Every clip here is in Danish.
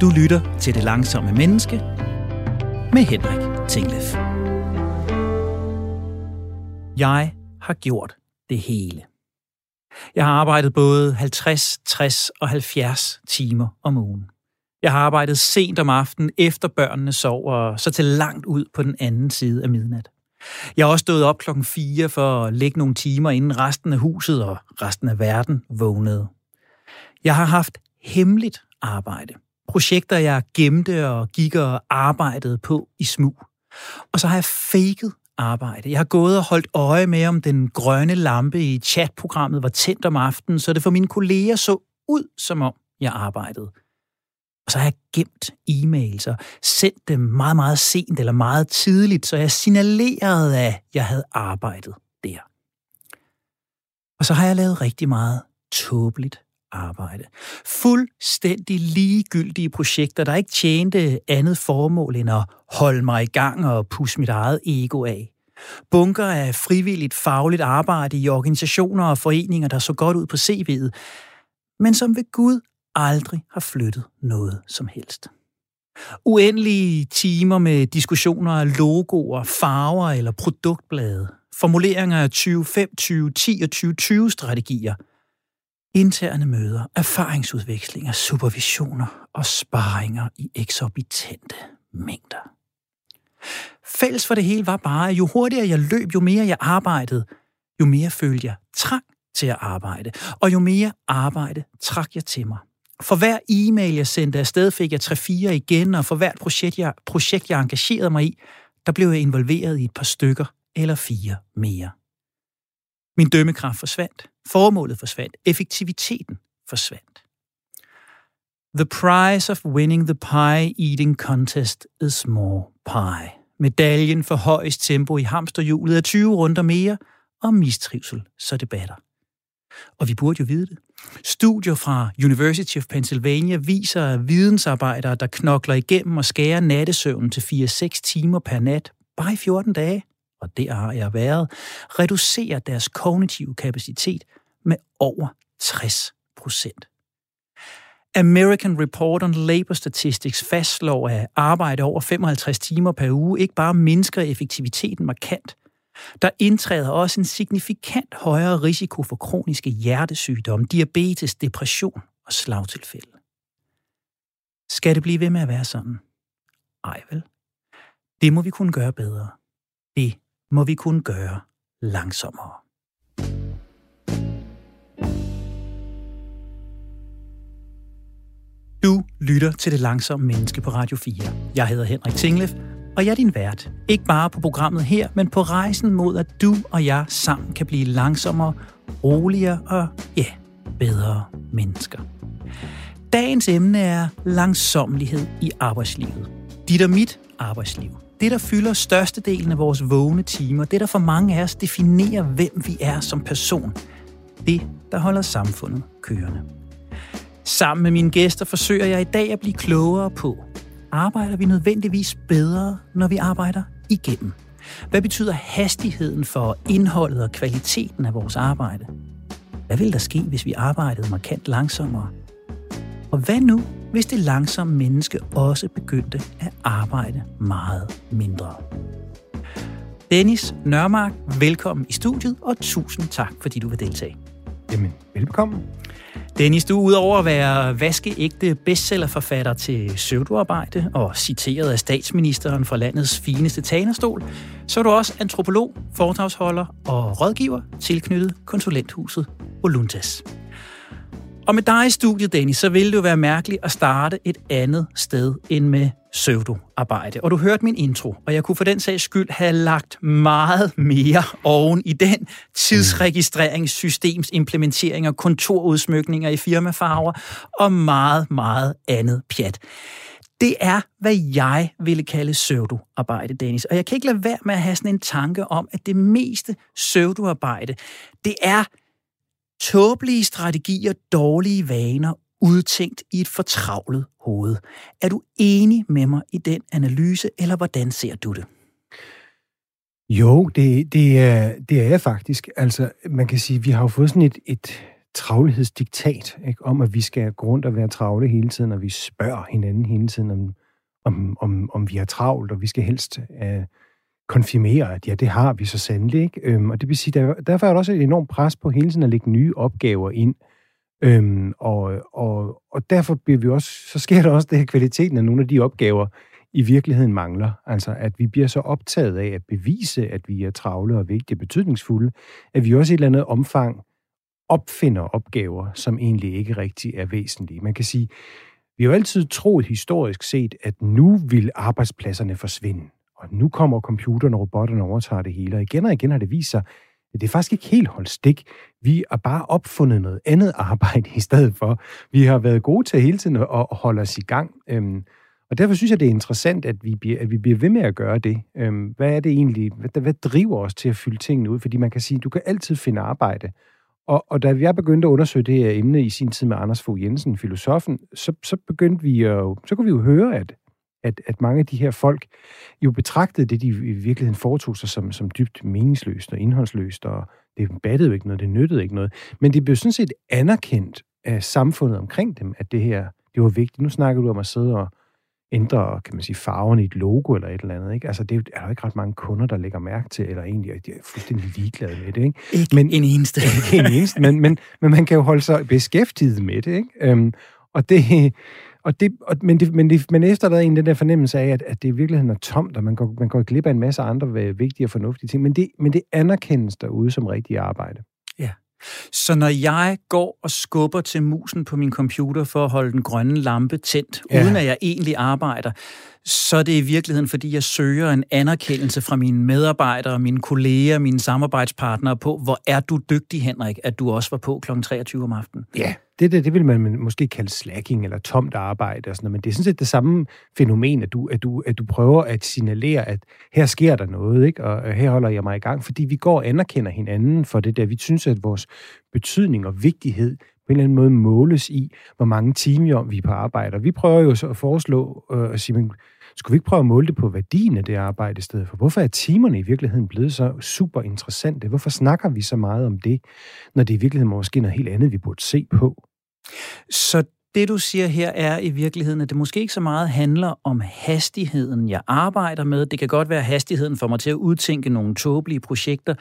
Du lytter til Det Langsomme Menneske med Henrik Tinglef. Jeg har gjort det hele. Jeg har arbejdet både 50, 60 og 70 timer om ugen. Jeg har arbejdet sent om aftenen, efter børnene sover, og så til langt ud på den anden side af midnat. Jeg har også stået op klokken 4 for at lægge nogle timer, inden resten af huset og resten af verden vågnede. Jeg har haft hemmeligt arbejde. Projekter, jeg gemte og gik og arbejdede på i smug. Og så har jeg faked arbejde. Jeg har gået og holdt øje med, om den grønne lampe i chatprogrammet var tændt om aftenen, så det for mine kolleger så ud, som om jeg arbejdede. Og så har jeg gemt e-mails og sendt dem meget, meget sent eller meget tidligt, så jeg signalerede, at jeg havde arbejdet der. Og så har jeg lavet rigtig meget tåbeligt arbejde. Fuldstændig ligegyldige projekter, der ikke tjente andet formål end at holde mig i gang og pusse mit eget ego af. Bunker af frivilligt fagligt arbejde i organisationer og foreninger, der så godt ud på CV'et, men som ved Gud aldrig har flyttet noget som helst. Uendelige timer med diskussioner af logoer, farver eller produktblade, formuleringer af 2005, 2010 og 2020 strategier, interne møder, erfaringsudvekslinger, supervisioner og sparringer i eksorbitante mængder. Fælles for det hele var bare, at jo hurtigere jeg løb, jo mere jeg arbejdede, jo mere følte jeg trang til at arbejde, og jo mere arbejde trak jeg til mig. For hver e-mail, jeg sendte afsted, fik jeg 3-4 igen, og for hvert projekt jeg, projekt, jeg engagerede mig i, der blev jeg involveret i et par stykker eller fire mere. Min dømmekraft forsvandt, formålet forsvandt, effektiviteten forsvandt. The price of winning the pie eating contest is more pie. Medaljen for højst tempo i hamsterhjulet er 20 runder mere, og mistrivsel så debatter. Og vi burde jo vide det. Studier fra University of Pennsylvania viser, at vidensarbejdere, der knokler igennem og skærer nattesøvnen til 4-6 timer per nat, bare i 14 dage, og det har jeg været, reducerer deres kognitive kapacitet med over 60 procent. American Report on Labor Statistics fastslår, at arbejde over 55 timer per uge ikke bare mindsker effektiviteten markant, der indtræder også en signifikant højere risiko for kroniske hjertesygdomme, diabetes, depression og slagtilfælde. Skal det blive ved med at være sådan? Ej vel. Det må vi kunne gøre bedre. Det må vi kunne gøre langsommere. Du lytter til Det Langsomme Menneske på Radio 4. Jeg hedder Henrik Tinglef, og jeg er din vært. Ikke bare på programmet her, men på rejsen mod, at du og jeg sammen kan blive langsommere, roligere og, ja, bedre mennesker. Dagens emne er langsomlighed i arbejdslivet. Dit og mit arbejdsliv. Det, der fylder størstedelen af vores vågne timer, det, der for mange af os definerer, hvem vi er som person. Det, der holder samfundet kørende. Sammen med mine gæster forsøger jeg i dag at blive klogere på, arbejder vi nødvendigvis bedre, når vi arbejder igennem? Hvad betyder hastigheden for indholdet og kvaliteten af vores arbejde? Hvad vil der ske, hvis vi arbejdede markant langsommere? Og hvad nu, hvis det langsomme menneske også begyndte at arbejde meget mindre? Dennis Nørmark, velkommen i studiet, og tusind tak, fordi du vil deltage. Jamen, velkommen. Dennis, du er udover at være vaskeægte bestsellerforfatter til pseudoarbejde og citeret af statsministeren fra landets fineste talerstol, så er du også antropolog, foredragsholder og rådgiver tilknyttet konsulenthuset Voluntas. Og med dig i studiet, Dennis, så ville det jo være mærkeligt at starte et andet sted end med pseudoarbejde. Og du hørte min intro, og jeg kunne for den sags skyld have lagt meget mere oven i den tidsregistreringssystems implementering og kontorudsmykninger i firmafarver og meget, meget andet pjat. Det er, hvad jeg ville kalde pseudoarbejde, Dennis. Og jeg kan ikke lade være med at have sådan en tanke om, at det meste pseudoarbejde, det er tåbelige strategier, dårlige vaner, udtænkt i et fortravlet hoved. Er du enig med mig i den analyse, eller hvordan ser du det? Jo, det, det, er, det er jeg faktisk. Altså, man kan sige, vi har jo fået sådan et, et travlhedsdiktat, ikke? om at vi skal gå rundt og være travle hele tiden, og vi spørger hinanden hele tiden, om, om, om, om vi har travlt, og vi skal helst uh, konfirmere, at ja, det har vi så sandelig. Ikke? Øhm, og det vil sige, der, derfor er der også et enormt pres på hele tiden at lægge nye opgaver ind. Øhm, og, og, og derfor bliver vi også, så sker der også det her kvaliteten af nogle af de opgaver, i virkeligheden mangler. Altså, at vi bliver så optaget af at bevise, at vi er travle og vigtige og betydningsfulde, at vi også i et eller andet omfang opfinder opgaver, som egentlig ikke rigtig er væsentlige. Man kan sige, vi har jo altid troet historisk set, at nu vil arbejdspladserne forsvinde. Og nu kommer computerne og robotterne og overtager det hele. Og igen og igen har det vist sig, at det er faktisk ikke helt holdt stik. Vi har bare opfundet noget andet arbejde i stedet for. Vi har været gode til hele tiden at holde os i gang. Øhm, og derfor synes jeg, det er interessant, at vi bliver, at vi bliver ved med at gøre det. Øhm, hvad er det egentlig, hvad, hvad driver os til at fylde tingene ud? Fordi man kan sige, at du kan altid finde arbejde. Og, og da jeg begyndte at undersøge det her emne i sin tid med Anders Fogh Jensen, filosofen, så, så begyndte vi at, så kunne vi jo høre, at, at, at mange af de her folk jo betragtede det, de i virkeligheden foretog sig som, som dybt meningsløst og indholdsløst, og det battede jo ikke noget, det nyttede ikke noget. Men det blev sådan set anerkendt af samfundet omkring dem, at det her, det var vigtigt. Nu snakker du om at sidde og ændre, kan man sige, farven i et logo eller et eller andet. Ikke? Altså, det er jo ikke ret mange kunder, der lægger mærke til, eller egentlig de er fuldstændig ligeglade med det. Ikke, ikke men, en eneste. Ikke en eneste, men, men, men man kan jo holde sig beskæftiget med det. Ikke? Øhm, og det, og det, og, men, det, men, det, men efter der er en den der fornemmelse af, at, at det i virkeligheden er tomt, og man går, man går glip af en masse andre vigtige og fornuftige ting, men det, men det anerkendes derude som rigtig arbejde. Ja. Så når jeg går og skubber til musen på min computer for at holde den grønne lampe tændt, ja. uden at jeg egentlig arbejder, så er det i virkeligheden, fordi jeg søger en anerkendelse fra mine medarbejdere, mine kolleger, mine samarbejdspartnere på, hvor er du dygtig, Henrik, at du også var på kl. 23 om aftenen. Ja, det, der, det vil man måske kalde slacking eller tomt arbejde og sådan noget, men det er sådan set det samme fænomen, at du, at du, at du prøver at signalere, at her sker der noget, ikke? og her holder jeg mig i gang, fordi vi går og anerkender hinanden for det der. Vi synes, at vores betydning og vigtighed på en eller anden måde måles i, hvor mange timer vi er på arbejde. Og vi prøver jo så at foreslå øh, at sige, men, skulle vi ikke prøve at måle det på værdien af det arbejde i stedet for? Hvorfor er timerne i virkeligheden blevet så super interessante? Hvorfor snakker vi så meget om det, når det i virkeligheden måske noget helt andet, vi burde se på? Så det, du siger her, er i virkeligheden, at det måske ikke så meget handler om hastigheden, jeg arbejder med. Det kan godt være hastigheden for mig til at udtænke nogle tåbelige projekter,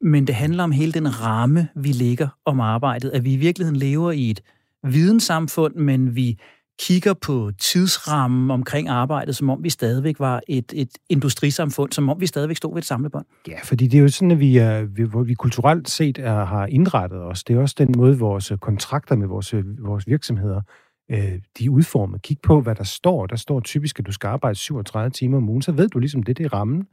men det handler om hele den ramme, vi lægger om arbejdet. At vi i virkeligheden lever i et videnssamfund, men vi kigger på tidsrammen omkring arbejdet, som om vi stadigvæk var et, et industrisamfund, som om vi stadigvæk stod ved et samlebånd. Ja, fordi det er jo sådan, at vi, er, vi, hvor vi kulturelt set er, har indrettet os. Det er også den måde, vores øh, kontrakter med vores, øh, vores virksomheder øh, de er udformet. Kig på, hvad der står. Der står typisk, at du skal arbejde 37 timer om ugen, så ved du ligesom, det, det er rammen.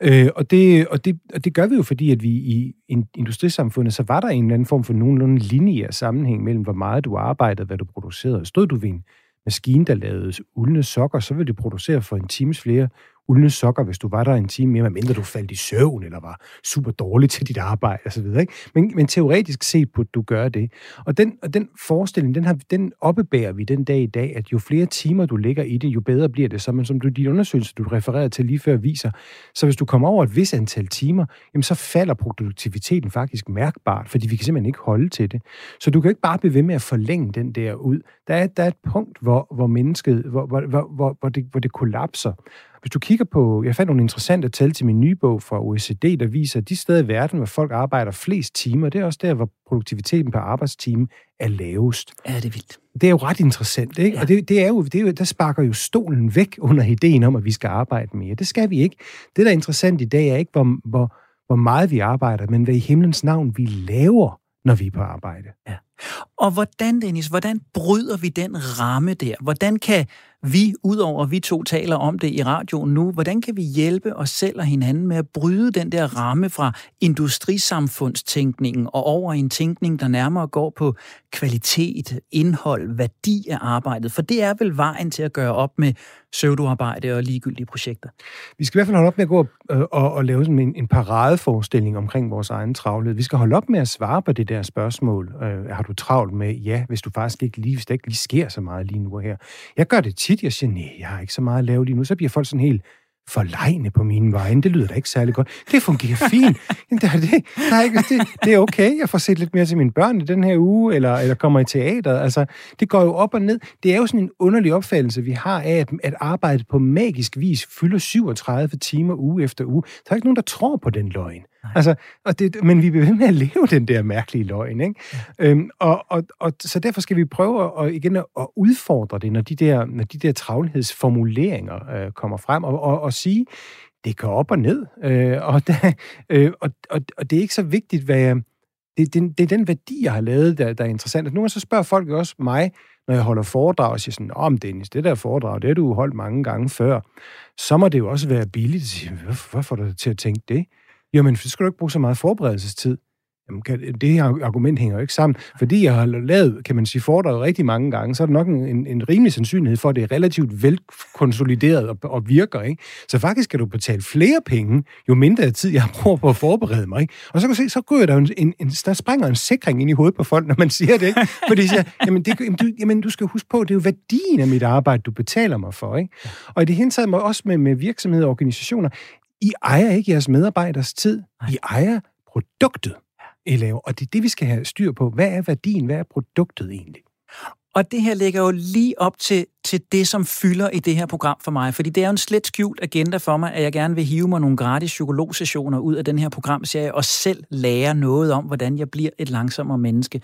Øh, og, det, og, det, og det gør vi jo, fordi at vi i industrisamfundet, så var der en eller anden form for nogenlunde lineær sammenhæng mellem, hvor meget du arbejdede, hvad du producerede. Stod du ved en maskine, der lavede uldne sokker, så ville det producere for en times flere uldne sokker, hvis du var der en time mere, medmindre du faldt i søvn, eller var super dårlig til dit arbejde, osv. Ikke? Men, men teoretisk set burde du gøre det. Og den, og den forestilling, den, har, den oppebærer vi den dag i dag, at jo flere timer du ligger i det, jo bedre bliver det. Så men som du, de undersøgelser, du refererede til lige før, viser, så hvis du kommer over et vis antal timer, jamen så falder produktiviteten faktisk mærkbart, fordi vi kan simpelthen ikke holde til det. Så du kan ikke bare blive ved med at forlænge den der ud. Der er, der er et punkt, hvor, hvor mennesket, hvor, hvor, hvor, hvor, det, hvor det kollapser. Hvis du kigger på, jeg fandt nogle interessante tal til min nye bog fra OECD, der viser, at de steder i verden, hvor folk arbejder flest timer, det er også der, hvor produktiviteten per arbejdstime er lavest. Ja, det er vildt. Det er jo ret interessant, ikke? Ja. Og det, det, er jo, det er jo, der sparker jo stolen væk under ideen om, at vi skal arbejde mere. Det skal vi ikke. Det, der er interessant i dag, er ikke, hvor, hvor, hvor meget vi arbejder, men hvad i himlens navn vi laver, når vi er på arbejde. Ja. Og hvordan, Dennis, hvordan bryder vi den ramme der? Hvordan kan vi, udover vi to taler om det i radioen nu, hvordan kan vi hjælpe os selv og hinanden med at bryde den der ramme fra industrisamfundstænkningen og over i en tænkning, der nærmere går på kvalitet, indhold, værdi af arbejdet? For det er vel vejen til at gøre op med pseudoarbejde og ligegyldige projekter. Vi skal i hvert fald holde op med at gå og, øh, og, og lave sådan en, en paradeforestilling omkring vores egen travlhed. Vi skal holde op med at svare på det der spørgsmål. Øh, har du travlt med, ja, hvis du faktisk ikke lige, hvis der ikke lige sker så meget lige nu og her. Jeg gør det tit, jeg siger, nej, jeg har ikke så meget at lave lige nu. Så bliver folk sådan helt, forlegne på mine vegne. Det lyder da ikke særlig godt. Det fungerer fint. det, er, det, der er ikke, det, det er okay. Jeg får set lidt mere til mine børn i den her uge, eller, eller kommer i teater. Altså, det går jo op og ned. Det er jo sådan en underlig opfattelse, vi har af, at, at arbejdet på magisk vis fylder 37 timer uge efter uge. Der er ikke nogen, der tror på den løgn. Altså, og det, men vi bliver ved med at leve den der mærkelige løgn. Ikke? Ja. Øhm, og, og, og, så derfor skal vi prøve at, igen at udfordre det, når de der, når de der travlhedsformuleringer øh, kommer frem, og, og, og sige, det går op og ned. Øh, og, der, øh, og, og, og det er ikke så vigtigt, hvad jeg, det, det, det er den værdi, jeg har lavet, der, der er interessant. Og nu så spørger folk også mig, når jeg holder foredrag, og siger sådan, om Dennis, det der foredrag, det har du holdt mange gange før. Så må det jo også være billigt hvorfor får du til at tænke det? Jamen, så skal du ikke bruge så meget forberedelsestid. Jamen, kan, det her argument hænger jo ikke sammen. Fordi jeg har lavet, kan man sige, foredraget rigtig mange gange, så er der nok en, en rimelig sandsynlighed for, at det er relativt velkonsolideret og, og virker. Ikke? Så faktisk skal du betale flere penge, jo mindre tid jeg bruger på at forberede mig. Ikke? Og så kan du se, så går der en, en, en, der springer en sikring ind i hovedet på folk, når man siger det. Ikke? Fordi de siger, jamen, det, jamen, du, jamen, du skal huske på, det er jo værdien af mit arbejde, du betaler mig for. Ikke? Og i det hele taget også med, med virksomheder og organisationer, i ejer ikke jeres medarbejders tid. I ejer produktet, I laver. Og det er det, vi skal have styr på. Hvad er værdien? Hvad er produktet egentlig? Og det her ligger jo lige op til, til det, som fylder i det her program for mig. Fordi det er jo en slet skjult agenda for mig, at jeg gerne vil hive mig nogle gratis psykologsessioner ud af den her programserie og selv lære noget om, hvordan jeg bliver et langsommere menneske.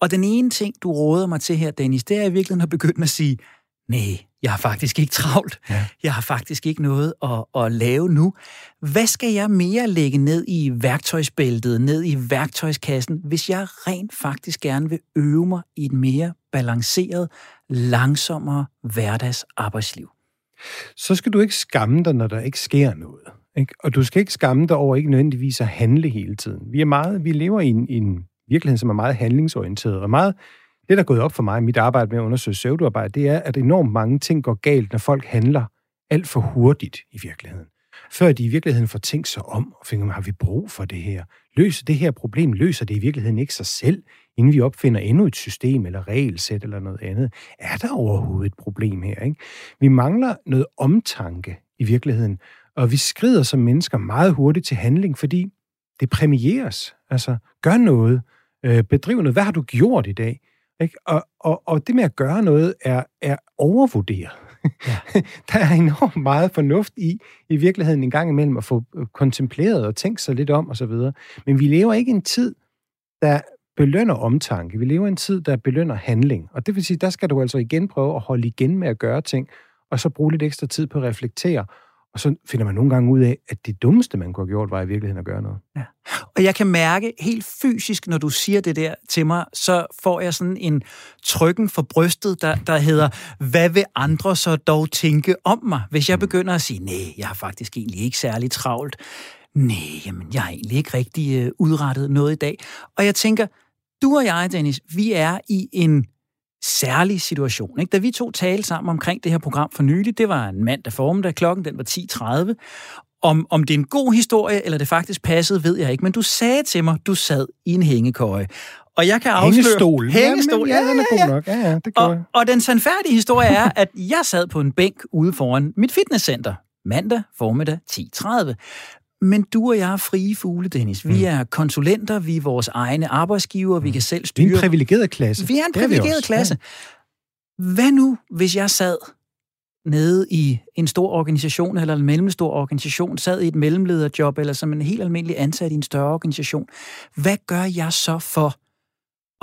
Og den ene ting, du råder mig til her, Dennis, det er i virkeligheden at begynde at sige, nej, jeg har faktisk ikke travlt. Ja. Jeg har faktisk ikke noget at, at lave nu. Hvad skal jeg mere lægge ned i værktøjsbæltet, ned i værktøjskassen, hvis jeg rent faktisk gerne vil øve mig i et mere balanceret, langsommere hverdagsarbejdsliv? Så skal du ikke skamme dig, når der ikke sker noget. Ikke? Og du skal ikke skamme dig over ikke nødvendigvis at handle hele tiden. Vi, er meget, vi lever i en, i en virkelighed, som er meget handlingsorienteret og meget det, der er gået op for mig i mit arbejde med at undersøge søvdearbejde, det er, at enormt mange ting går galt, når folk handler alt for hurtigt i virkeligheden. Før de i virkeligheden får tænkt sig om og finder, har vi brug for det her? Løser det her problem, løser det i virkeligheden ikke sig selv, inden vi opfinder endnu et system eller regelsæt eller noget andet? Er der overhovedet et problem her? Ikke? Vi mangler noget omtanke i virkeligheden, og vi skrider som mennesker meget hurtigt til handling, fordi det præmieres. Altså, gør noget, øh, bedriv noget. Hvad har du gjort i dag? Ikke? Og, og, og det med at gøre noget er, er overvurderet. Ja. der er enormt meget fornuft i, i virkeligheden en gang imellem at få øh, kontempleret og tænkt sig lidt om osv. Men vi lever ikke en tid, der belønner omtanke. Vi lever i en tid, der belønner handling. Og det vil sige, der skal du altså igen prøve at holde igen med at gøre ting, og så bruge lidt ekstra tid på at reflektere, og så finder man nogle gange ud af, at det dummeste, man kunne have gjort, var i virkeligheden at gøre noget. Ja. Og jeg kan mærke helt fysisk, når du siger det der til mig, så får jeg sådan en trykken for brystet, der, der hedder, hvad vil andre så dog tænke om mig, hvis jeg mm. begynder at sige, nej, jeg har faktisk egentlig ikke særlig travlt. Nej, jamen, jeg har egentlig ikke rigtig uh, udrettet noget i dag. Og jeg tænker, du og jeg, Dennis, vi er i en særlig situation. Ikke? Da vi to talte sammen omkring det her program for nylig, det var en mandag formiddag, klokken den var 10.30, om, om det er en god historie, eller det faktisk passede, ved jeg ikke. Men du sagde til mig, du sad i en hængekøje. Og jeg kan afsløre... Hængestol. Hængestol. Ja, ja, den er god nok. Ja, ja, det og, og den sandfærdige historie er, at jeg sad på en bænk ude foran mit fitnesscenter mandag formiddag 10.30. Men du og jeg er frie fugle, Dennis. Vi mm. er konsulenter, vi er vores egne arbejdsgiver, mm. vi kan selv styre. Vi er en privilegeret klasse. Vi er en privilegeret klasse. Ja. Hvad nu, hvis jeg sad nede i en stor organisation eller en mellemstor organisation, sad i et mellemlederjob eller som en helt almindelig ansat i en større organisation? Hvad gør jeg så for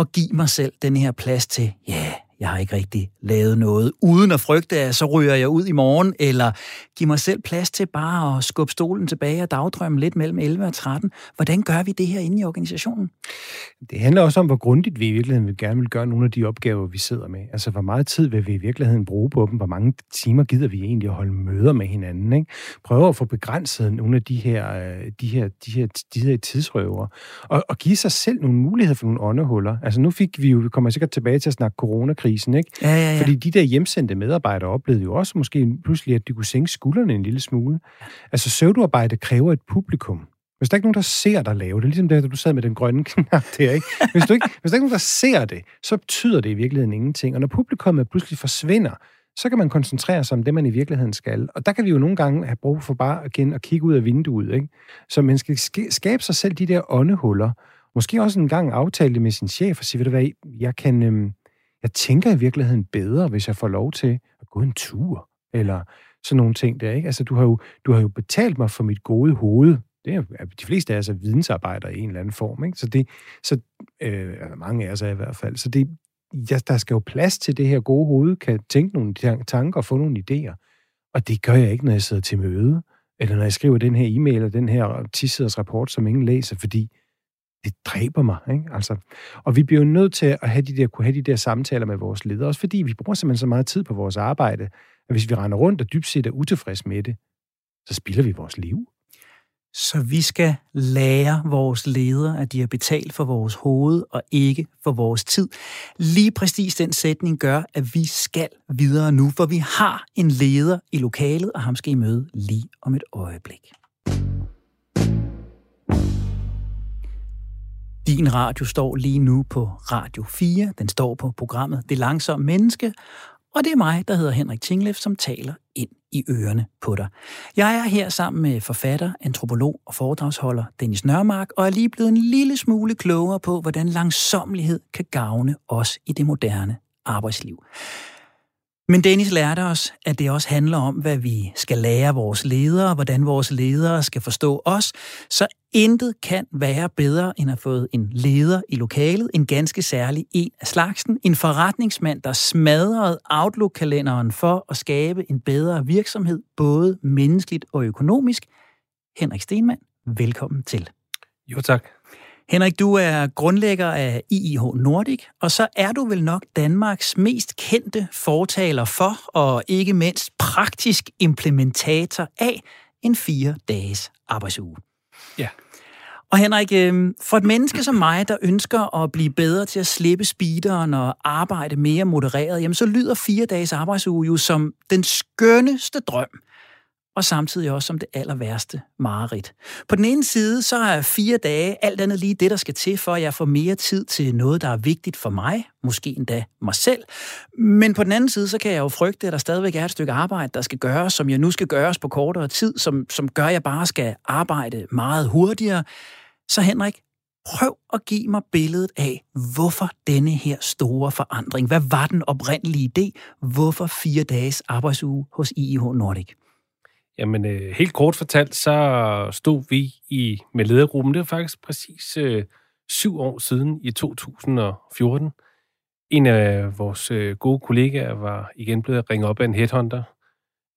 at give mig selv den her plads til, ja, yeah, jeg har ikke rigtig lavet noget, uden at frygte, at så ryger jeg ud i morgen, eller give mig selv plads til bare at skubbe stolen tilbage og dagdrømme lidt mellem 11 og 13. Hvordan gør vi det her inde i organisationen? Det handler også om, hvor grundigt vi i virkeligheden vil gerne vil gøre nogle af de opgaver, vi sidder med. Altså, hvor meget tid vil vi i virkeligheden bruge på dem? Hvor mange timer gider vi egentlig at holde møder med hinanden? Ikke? Prøve at få begrænset nogle af de her, øh, de her, de her, de her tidsrøver, og, og give sig selv nogle muligheder for nogle åndehuller. Altså, nu fik vi jo, vi kommer sikkert tilbage til at snakke coronakrisen, ikke? Ja, ja, ja. Fordi de der hjemsendte medarbejdere oplevede jo også måske pludselig, at de kunne sænke skuldrene en lille smule. Altså, søvdearbejde kræver et publikum. Hvis der ikke er nogen, der ser dig lave det, ligesom det, du sad med den grønne knap der, ikke? Hvis, du ikke, hvis der ikke er nogen, der ser det, så betyder det i virkeligheden ingenting. Og når publikummet pludselig forsvinder, så kan man koncentrere sig om det, man i virkeligheden skal. Og der kan vi jo nogle gange have brug for bare igen at kigge ud af vinduet. Ikke? Så man skal skabe sig selv de der åndehuller. Måske også en gang aftale det med sin chef og sige, ved du hvad, jeg kan... Øhm, jeg tænker i virkeligheden bedre, hvis jeg får lov til at gå en tur, eller sådan nogle ting der, ikke? Altså, du har jo, du har jo betalt mig for mit gode hoved. Det er de fleste af os er vidensarbejdere i en eller anden form, ikke? Så det, så, øh, mange af os er i hvert fald. Så det, ja, der skal jo plads til det her gode hoved, kan tænke nogle tanker og få nogle idéer. Og det gør jeg ikke, når jeg sidder til møde, eller når jeg skriver den her e-mail, eller den her 10-siders rapport, som ingen læser, fordi det dræber mig. Ikke? Altså, og vi bliver jo nødt til at have de der, kunne have de der samtaler med vores ledere, også fordi vi bruger simpelthen så meget tid på vores arbejde, at hvis vi render rundt og dybt set er utilfredse med det, så spilder vi vores liv. Så vi skal lære vores ledere, at de har betalt for vores hoved og ikke for vores tid. Lige præcis den sætning gør, at vi skal videre nu, for vi har en leder i lokalet, og ham skal I møde lige om et øjeblik. Din radio står lige nu på Radio 4. Den står på programmet Det Langsomme Menneske, og det er mig, der hedder Henrik Tinglef, som taler ind i ørerne på dig. Jeg er her sammen med forfatter, antropolog og foredragsholder Dennis Nørmark, og er lige blevet en lille smule klogere på, hvordan langsomlighed kan gavne os i det moderne arbejdsliv. Men Dennis lærte os, at det også handler om, hvad vi skal lære vores ledere, hvordan vores ledere skal forstå os. Så intet kan være bedre end at få en leder i lokalet, en ganske særlig en af slagsen, en forretningsmand, der smadrede Outlook-kalenderen for at skabe en bedre virksomhed, både menneskeligt og økonomisk. Henrik Stenmann, velkommen til. Jo tak. Henrik, du er grundlægger af IIH Nordic, og så er du vel nok Danmarks mest kendte fortaler for, og ikke mindst praktisk implementator af en fire dages arbejdsuge. Ja. Og Henrik, øhm, for et menneske som mig, der ønsker at blive bedre til at slippe speederen og arbejde mere modereret, jamen så lyder fire dages arbejdsuge jo som den skønneste drøm og samtidig også som det aller værste mareridt. På den ene side, så er fire dage alt andet lige det, der skal til, for at jeg får mere tid til noget, der er vigtigt for mig, måske endda mig selv. Men på den anden side, så kan jeg jo frygte, at der stadigvæk er et stykke arbejde, der skal gøres, som jeg nu skal gøres på kortere tid, som, som gør, at jeg bare skal arbejde meget hurtigere. Så Henrik, prøv at give mig billedet af, hvorfor denne her store forandring. Hvad var den oprindelige idé? Hvorfor fire dages arbejdsuge hos IIH Nordic? Jamen, øh, helt kort fortalt, så stod vi i med ledergruppen. Det var faktisk præcis øh, syv år siden i 2014. En af vores øh, gode kollegaer var igen blevet ringet op af en headhunter.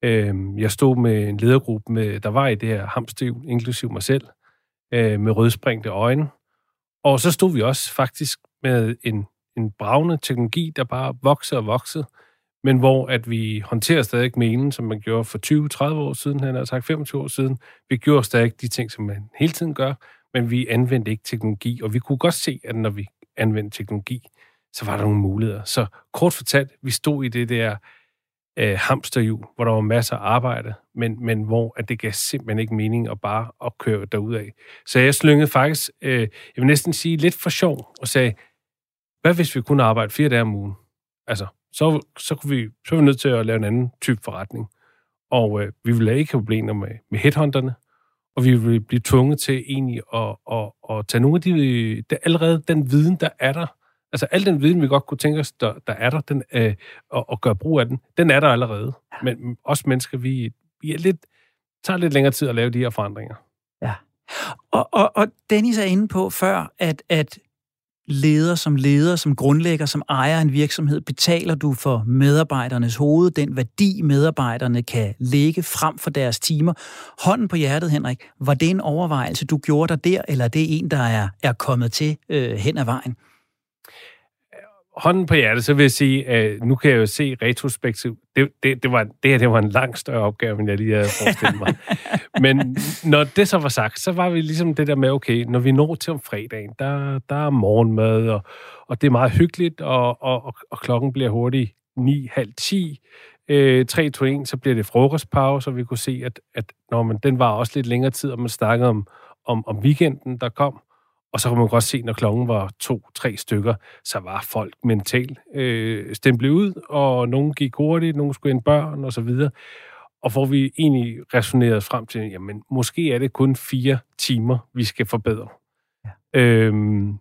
Øh, jeg stod med en ledergruppe, med, der var i det her hamstiv, inklusiv mig selv, øh, med rødspringte øjne. Og så stod vi også faktisk med en, en bravende teknologi, der bare voksede og voksede men hvor at vi håndterer stadig menen, som man gjorde for 20-30 år siden, han har sagt 25 år siden. Vi gjorde stadig de ting, som man hele tiden gør, men vi anvendte ikke teknologi, og vi kunne godt se, at når vi anvendte teknologi, så var der nogle muligheder. Så kort fortalt, vi stod i det der øh, hamsterhjul, hvor der var masser af arbejde, men, men hvor at det gav simpelthen ikke mening at bare at køre af. Så jeg slyngede faktisk, øh, jeg vil næsten sige lidt for sjov, og sagde, hvad hvis vi kunne arbejde fire dage om ugen? Altså, så, så, kunne vi, så var vi nødt til at lave en anden type forretning. Og øh, vi ville ikke have problemer med, med headhunterne, og vi ville blive tvunget til egentlig at, at, at tage nogle af de, der, allerede den viden, der er der, altså al den viden, vi godt kunne tænke os, der, der er der, den, øh, og, og gøre brug af den, den er der allerede. Men os mennesker, vi, vi er lidt, tager lidt længere tid at lave de her forandringer. Ja. Og, og, og Dennis er inde på før, at, at leder, som leder, som grundlægger, som ejer en virksomhed, betaler du for medarbejdernes hoved, den værdi medarbejderne kan lægge frem for deres timer. Hånden på hjertet, Henrik, var det en overvejelse, du gjorde dig der, eller er det en, der er, er kommet til øh, hen ad vejen? Hånden på hjertet, så vil jeg sige, at nu kan jeg jo se retrospektiv. Det, det, det, var, det her det var en langt større opgave, end jeg lige havde forestillet mig. Men når det så var sagt, så var vi ligesom det der med, okay, når vi når til om fredagen, der, der er morgenmad, og, og det er meget hyggeligt, og, og, og klokken bliver hurtigt 9, halv 10, øh, 3, 2, 1, så bliver det frokostpause, og vi kunne se, at, at når man, den var også lidt længere tid, og man snakkede om, om, om weekenden, der kom. Og så kunne man godt se, når klokken var to-tre stykker, så var folk mentalt øh, stemplet ud, og nogen gik hurtigt, nogen skulle ind børn og så videre. Og hvor vi egentlig resonerede frem til, jamen måske er det kun fire timer, vi skal forbedre. Ja. Øhm,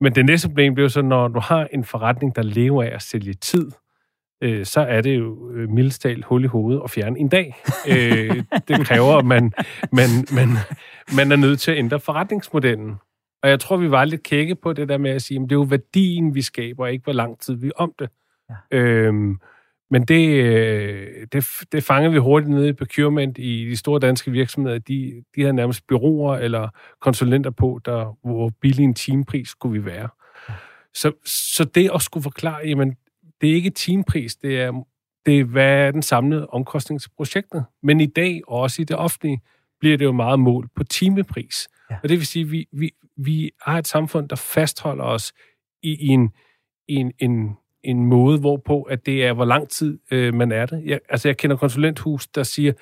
men det næste problem bliver så, når du har en forretning, der lever af at sælge tid, øh, så er det jo øh, mildestal hul i hovedet og fjerne en dag. øh, det kræver, at man, man, man, man er nødt til at ændre forretningsmodellen. Og jeg tror, vi var lidt kække på det der med at sige, at det er jo værdien, vi skaber, ikke hvor lang tid vi er om det. Ja. Øhm, men det, øh, det, det fanger vi hurtigt nede i procurement i de store danske virksomheder. De, de havde nærmest byråer eller konsulenter på, der, hvor billig en timepris skulle vi være. Så, så det at skulle forklare, jamen, det er ikke timepris, det er, det er, hvad er den samlede omkostning til projektet. Men i dag, og også i det offentlige, bliver det jo meget mål på timepris. Ja. Og det vil sige, at vi, vi, vi har et samfund, der fastholder os i, i en, i en, en, en måde, hvorpå at det er, hvor lang tid øh, man er det. Jeg, altså, jeg kender konsulenthus, der siger,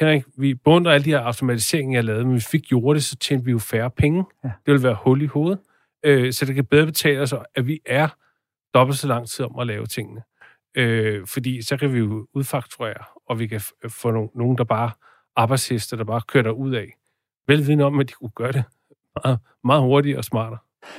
Henrik, vi beundrer alle de her automatiseringer, jeg lavede, men hvis vi fik gjort det, så tjente vi jo færre penge. Ja. Det vil være hul i hovedet. Øh, så det kan bedre betale os, at vi er dobbelt så lang tid om at lave tingene. Øh, fordi så kan vi jo udfakturere, og vi kan få no- nogen, der bare arbejdshester, der bare kører ud af. Velvidende om, at de kunne gøre det meget, meget hurtigere og smartere.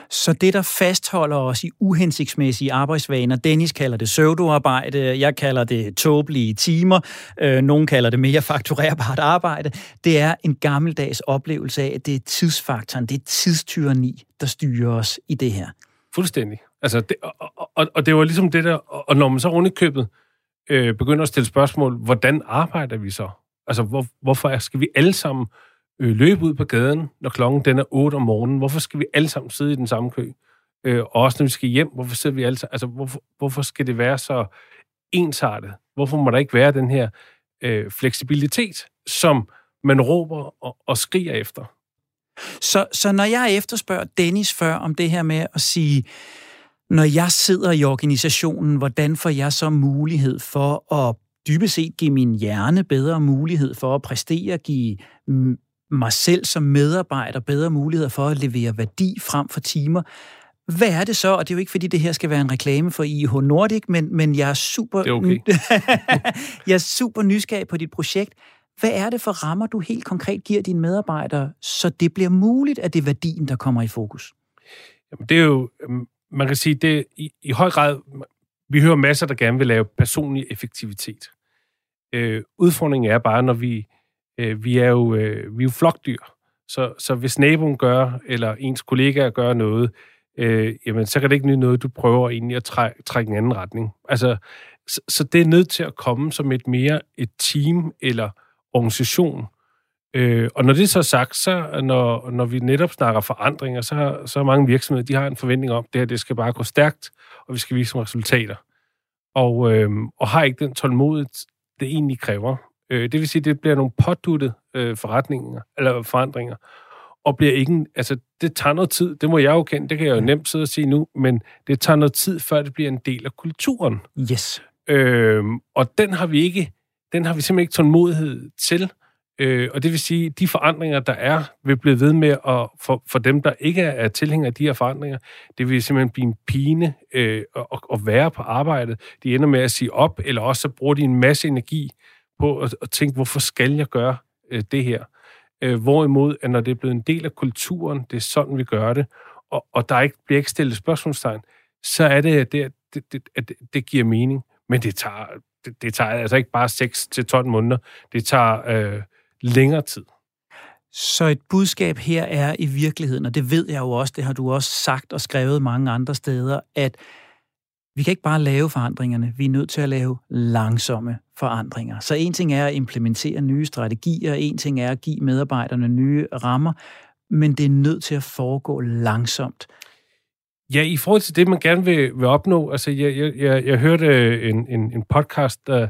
Så det, der fastholder os i uhensigtsmæssige arbejdsvaner, Dennis kalder det søvdoarbejde, jeg kalder det tåbelige timer, øh, nogen kalder det mere fakturerbart arbejde, det er en gammeldags oplevelse af, at det er tidsfaktoren, det er tidstyrani, der styrer os i det her. Fuldstændig. Altså, det, og, og, og det var ligesom det der, og når man så rundt i købet øh, begynder at stille spørgsmål, hvordan arbejder vi så? Altså, hvor, hvorfor skal vi alle sammen øh, løbe ud på gaden, når klokken den er 8 om morgenen? Hvorfor skal vi alle sammen sidde i den samme kø? Øh, og også når vi skal hjem, hvorfor sidder vi alle sammen? Altså, hvorfor, hvorfor skal det være så ensartet? Hvorfor må der ikke være den her øh, fleksibilitet, som man råber og, og skriger efter? Så, så når jeg efterspørger Dennis før om det her med at sige, når jeg sidder i organisationen, hvordan får jeg så mulighed for at dybest set give min hjerne bedre mulighed for at præstere, give mig selv som medarbejder bedre muligheder for at levere værdi frem for timer. Hvad er det så? Og det er jo ikke, fordi det her skal være en reklame for IH Nordic, men, men jeg er super... Det er okay. jeg er super nysgerrig på dit projekt. Hvad er det for rammer, du helt konkret giver dine medarbejdere, så det bliver muligt, at det er værdien, der kommer i fokus? Jamen, det er jo... Øhm, man kan sige, det i, i høj grad... Vi hører masser, der gerne vil lave personlig effektivitet. Øh, udfordringen er bare, når vi øh, vi er jo, øh, vi er jo flokdyr. Så, så hvis naboen gør, eller ens kollegaer gør noget, øh, jamen, så kan det ikke nyde noget, du prøver egentlig at træ, trække en anden retning. Altså, så, så det er nødt til at komme som et mere et team eller organisation. Øh, og når det er så sagt, så når, når vi netop snakker forandringer, så, så mange virksomheder, de har en forventning om, at det her det skal bare gå stærkt, og vi skal vise nogle resultater. Og, øh, og har ikke den tålmodighed, det egentlig kræver. Øh, det vil sige, det bliver nogle påduttet øh, forretninger, eller forandringer, og bliver ikke, altså det tager noget tid, det må jeg jo kende, det kan jeg jo nemt sidde og sige nu, men det tager noget tid, før det bliver en del af kulturen. Yes. Øh, og den har vi ikke, den har vi simpelthen ikke tålmodighed til. Øh, og det vil sige, de forandringer, der er, vil blive ved med at, for, for dem, der ikke er tilhængere af de her forandringer, det vil simpelthen blive en pine øh, at, at være på arbejdet. De ender med at sige op, eller også så bruger de en masse energi på at, at tænke, hvorfor skal jeg gøre øh, det her? Øh, hvorimod, at når det er blevet en del af kulturen, det er sådan, vi gør det, og, og der ikke, bliver ikke stillet spørgsmålstegn, så er det, at det, det, det, at det giver mening. Men det tager, det, det tager altså ikke bare 6 til 12 måneder. Det tager øh, længere tid. Så et budskab her er i virkeligheden, og det ved jeg jo også, det har du også sagt og skrevet mange andre steder, at vi kan ikke bare lave forandringerne, vi er nødt til at lave langsomme forandringer. Så en ting er at implementere nye strategier, en ting er at give medarbejderne nye rammer, men det er nødt til at foregå langsomt. Ja, i forhold til det, man gerne vil, vil opnå, altså jeg, jeg, jeg, jeg hørte øh, en, en, en podcast, der,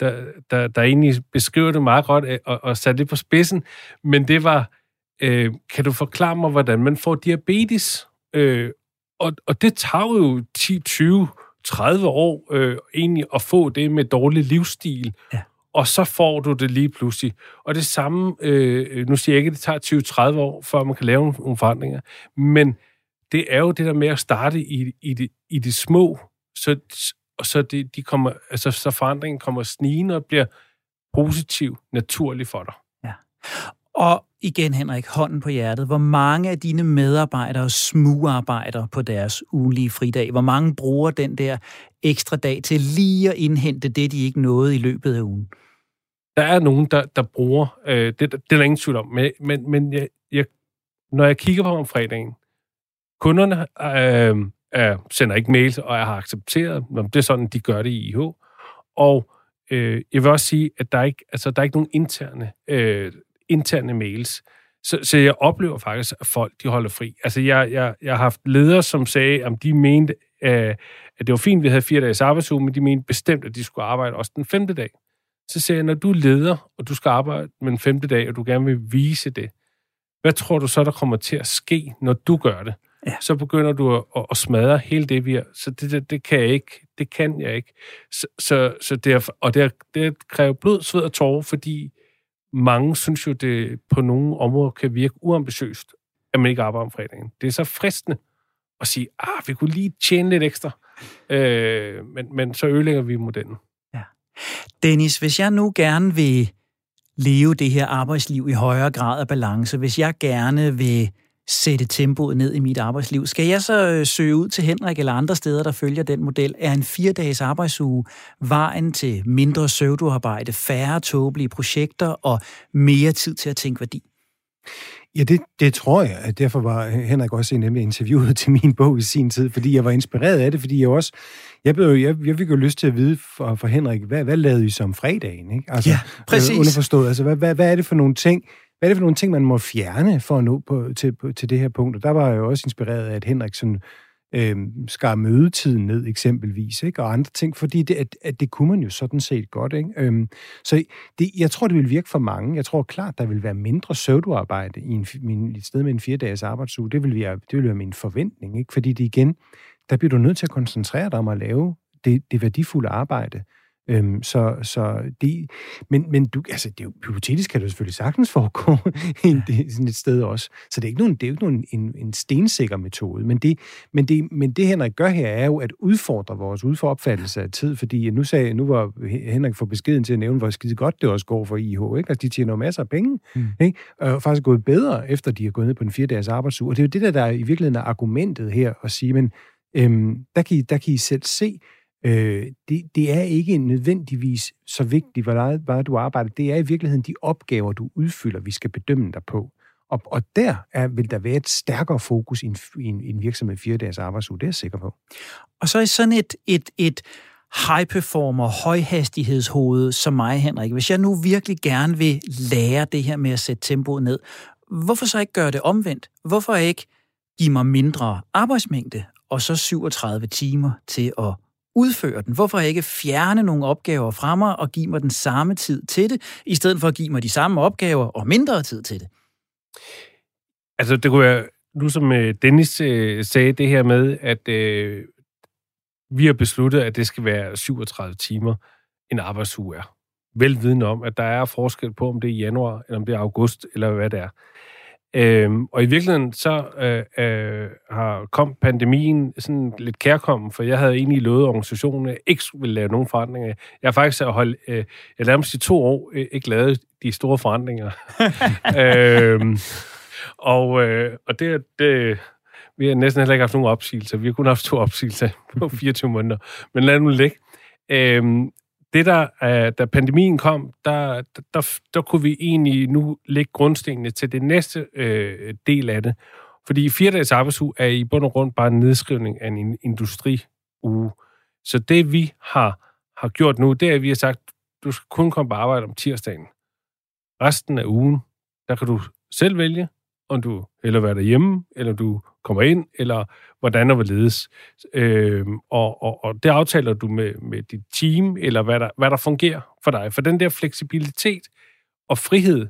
der, der, der egentlig beskriver det meget godt øh, og, og satte det på spidsen, men det var, øh, kan du forklare mig, hvordan man får diabetes? Øh, og, og det tager jo 10, 20, 30 år øh, egentlig at få det med dårlig livsstil. Ja. og så får du det lige pludselig. Og det samme, øh, nu siger jeg ikke, at det tager 20-30 år, før man kan lave nogle forandringer, men det er jo det der med at starte i, i, det, i det små, så, så, det, de kommer, altså, så forandringen kommer snigende og bliver positiv, naturlig for dig. Ja. Og igen, Henrik, hånden på hjertet. Hvor mange af dine medarbejdere smugarbejder på deres ugenlige fridag? Hvor mange bruger den der ekstra dag til lige at indhente det, de ikke nåede i løbet af ugen? Der er nogen, der, der bruger, øh, det, det er der ingen tvivl om, men, men, men jeg, jeg, når jeg kigger på om fredagen, kunderne øh, øh, sender ikke mails, og jeg har accepteret, at det er sådan, de gør det i IH. Og øh, jeg vil også sige, at der er ikke, altså, der er ikke nogen interne, øh, interne mails. Så, så jeg oplever faktisk, at folk de holder fri. Altså, jeg, jeg, jeg har haft ledere, som sagde, at de mente, øh, at det var fint, at vi havde fire dages arbejdsuge, men de mente bestemt, at de skulle arbejde også den femte dag. Så siger jeg, når du er leder, og du skal arbejde med den femte dag, og du gerne vil vise det, hvad tror du så, der kommer til at ske, når du gør det? Ja. Så begynder du at, at, at smadre hele det, vi er. Så det, det, det kan jeg ikke. Det kan jeg ikke. Så, så, så det og det, det kræver blod, sved og tårer, fordi mange synes jo, det på nogle områder kan virke uambitiøst, at man ikke arbejder om fredagen. Det er så fristende at sige, ah, vi kunne lige tjene lidt ekstra. Øh, men, men så ødelægger vi modellen. Ja. Dennis, hvis jeg nu gerne vil leve det her arbejdsliv i højere grad af balance, hvis jeg gerne vil sætte tempoet ned i mit arbejdsliv. Skal jeg så øh, søge ud til Henrik eller andre steder, der følger den model? Er en fire-dages arbejdsuge vejen til mindre søvduarbejde, færre tåbelige projekter og mere tid til at tænke værdi? Ja, det, det tror jeg. At derfor var Henrik også af interviewet til min bog i sin tid, fordi jeg var inspireret af det, fordi jeg også... Jeg, blev, jeg, jeg fik jo lyst til at vide fra, fra Henrik, hvad, hvad lavede I som fredagen? Ikke? Altså, ja, præcis. Underforstået. Altså, hvad, hvad, hvad er det for nogle ting, hvad er det for nogle ting, man må fjerne for at nå på, til, på, til det her punkt? Og der var jeg jo også inspireret af, at Henrik sådan, øh, skar mødetiden ned eksempelvis, ikke? og andre ting, fordi det, at, at det kunne man jo sådan set godt. Ikke? Øhm, så det, jeg tror, det vil virke for mange. Jeg tror klart, der vil være mindre søvduarbejde i en, min, et sted med en fire-dages arbejdsuge. Det vil, være, det vil være min forventning, ikke? fordi det igen, der bliver du nødt til at koncentrere dig om at lave det, det værdifulde arbejde. Øhm, så, så det, men, men du, altså, det er jo, hypotetisk kan det selvfølgelig sagtens foregå i sådan et sted også. Så det er ikke nogen, det er jo ikke nogen, en, en stensikker metode. Men det, men, det, men det, Henrik gør her, er jo at udfordre vores udforopfattelse af tid, fordi nu, sagde, nu var Henrik for beskeden til at nævne, hvor skide godt det også går for IH. Ikke? Altså, de tjener masser af penge, mm. ikke? og faktisk gået bedre, efter de har gået ned på en fire-dages arbejdsuge. Og det er jo det, der, der i virkeligheden er argumentet her, at sige, men øhm, der, kan I, der kan I selv se, Øh, det, det er ikke nødvendigvis så vigtigt, hvor meget du arbejder. Det er i virkeligheden de opgaver, du udfylder, vi skal bedømme dig på. Og, og der er, vil der være et stærkere fokus i en, i en, i en virksomhed fire dages arbejdsuge, det er jeg sikker på. Og så er sådan et, et, et high-performer, højhastighedshoved som mig, Henrik, hvis jeg nu virkelig gerne vil lære det her med at sætte tempoet ned, hvorfor så ikke gøre det omvendt? Hvorfor ikke give mig mindre arbejdsmængde, og så 37 timer til at udføre den? Hvorfor ikke fjerne nogle opgaver fra mig og give mig den samme tid til det, i stedet for at give mig de samme opgaver og mindre tid til det? Altså, det kunne være, nu som øh, Dennis øh, sagde det her med, at øh, vi har besluttet, at det skal være 37 timer, en arbejdsuge er. Velvidende om, at der er forskel på, om det er januar, eller om det er august, eller hvad det er. Øhm, og i virkeligheden så øh, øh, har kom pandemien sådan lidt kærkommen, for jeg havde egentlig lovet organisationen, at jeg ikke ville lave nogen forandringer. Jeg har faktisk holdt, øh, jeg nærmest i to år øh, ikke lavet de store forandringer. øhm, og, øh, og det, det, vi har næsten heller ikke haft nogen opsigelser. Vi har kun haft to opsigelser på 24 måneder. Men lad nu ligge. Øhm, det der, uh, da pandemien kom, der, der, der kunne vi egentlig nu lægge grundstenene til det næste øh, del af det. Fordi fire dages arbejdsuge er i bund og grund bare en nedskrivning af en industriuge. Så det vi har, har gjort nu, det er, at vi har sagt, du skal kun komme på arbejde om tirsdagen. Resten af ugen, der kan du selv vælge, om du eller være derhjemme, eller du kommer ind, eller hvordan og hvorledes. Øh, og, og, og det aftaler du med, med dit team, eller hvad der, hvad der fungerer for dig. For den der fleksibilitet og frihed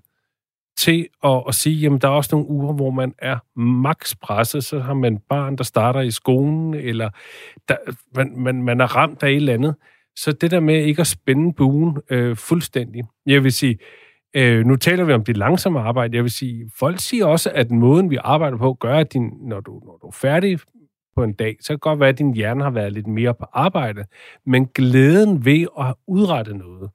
til at, at sige, jamen der er også nogle uger, hvor man er maks presset, så har man barn, der starter i skolen, eller der, man, man, man er ramt af et eller andet, Så det der med ikke at spænde buen øh, fuldstændig. Jeg vil sige, øh, nu taler vi om det langsomme arbejde. Jeg vil sige, folk siger også, at måden, vi arbejder på, gør, at din, når, du, når du er færdig på en dag, så kan det godt være, at din hjerne har været lidt mere på arbejde. Men glæden ved at have udrettet noget,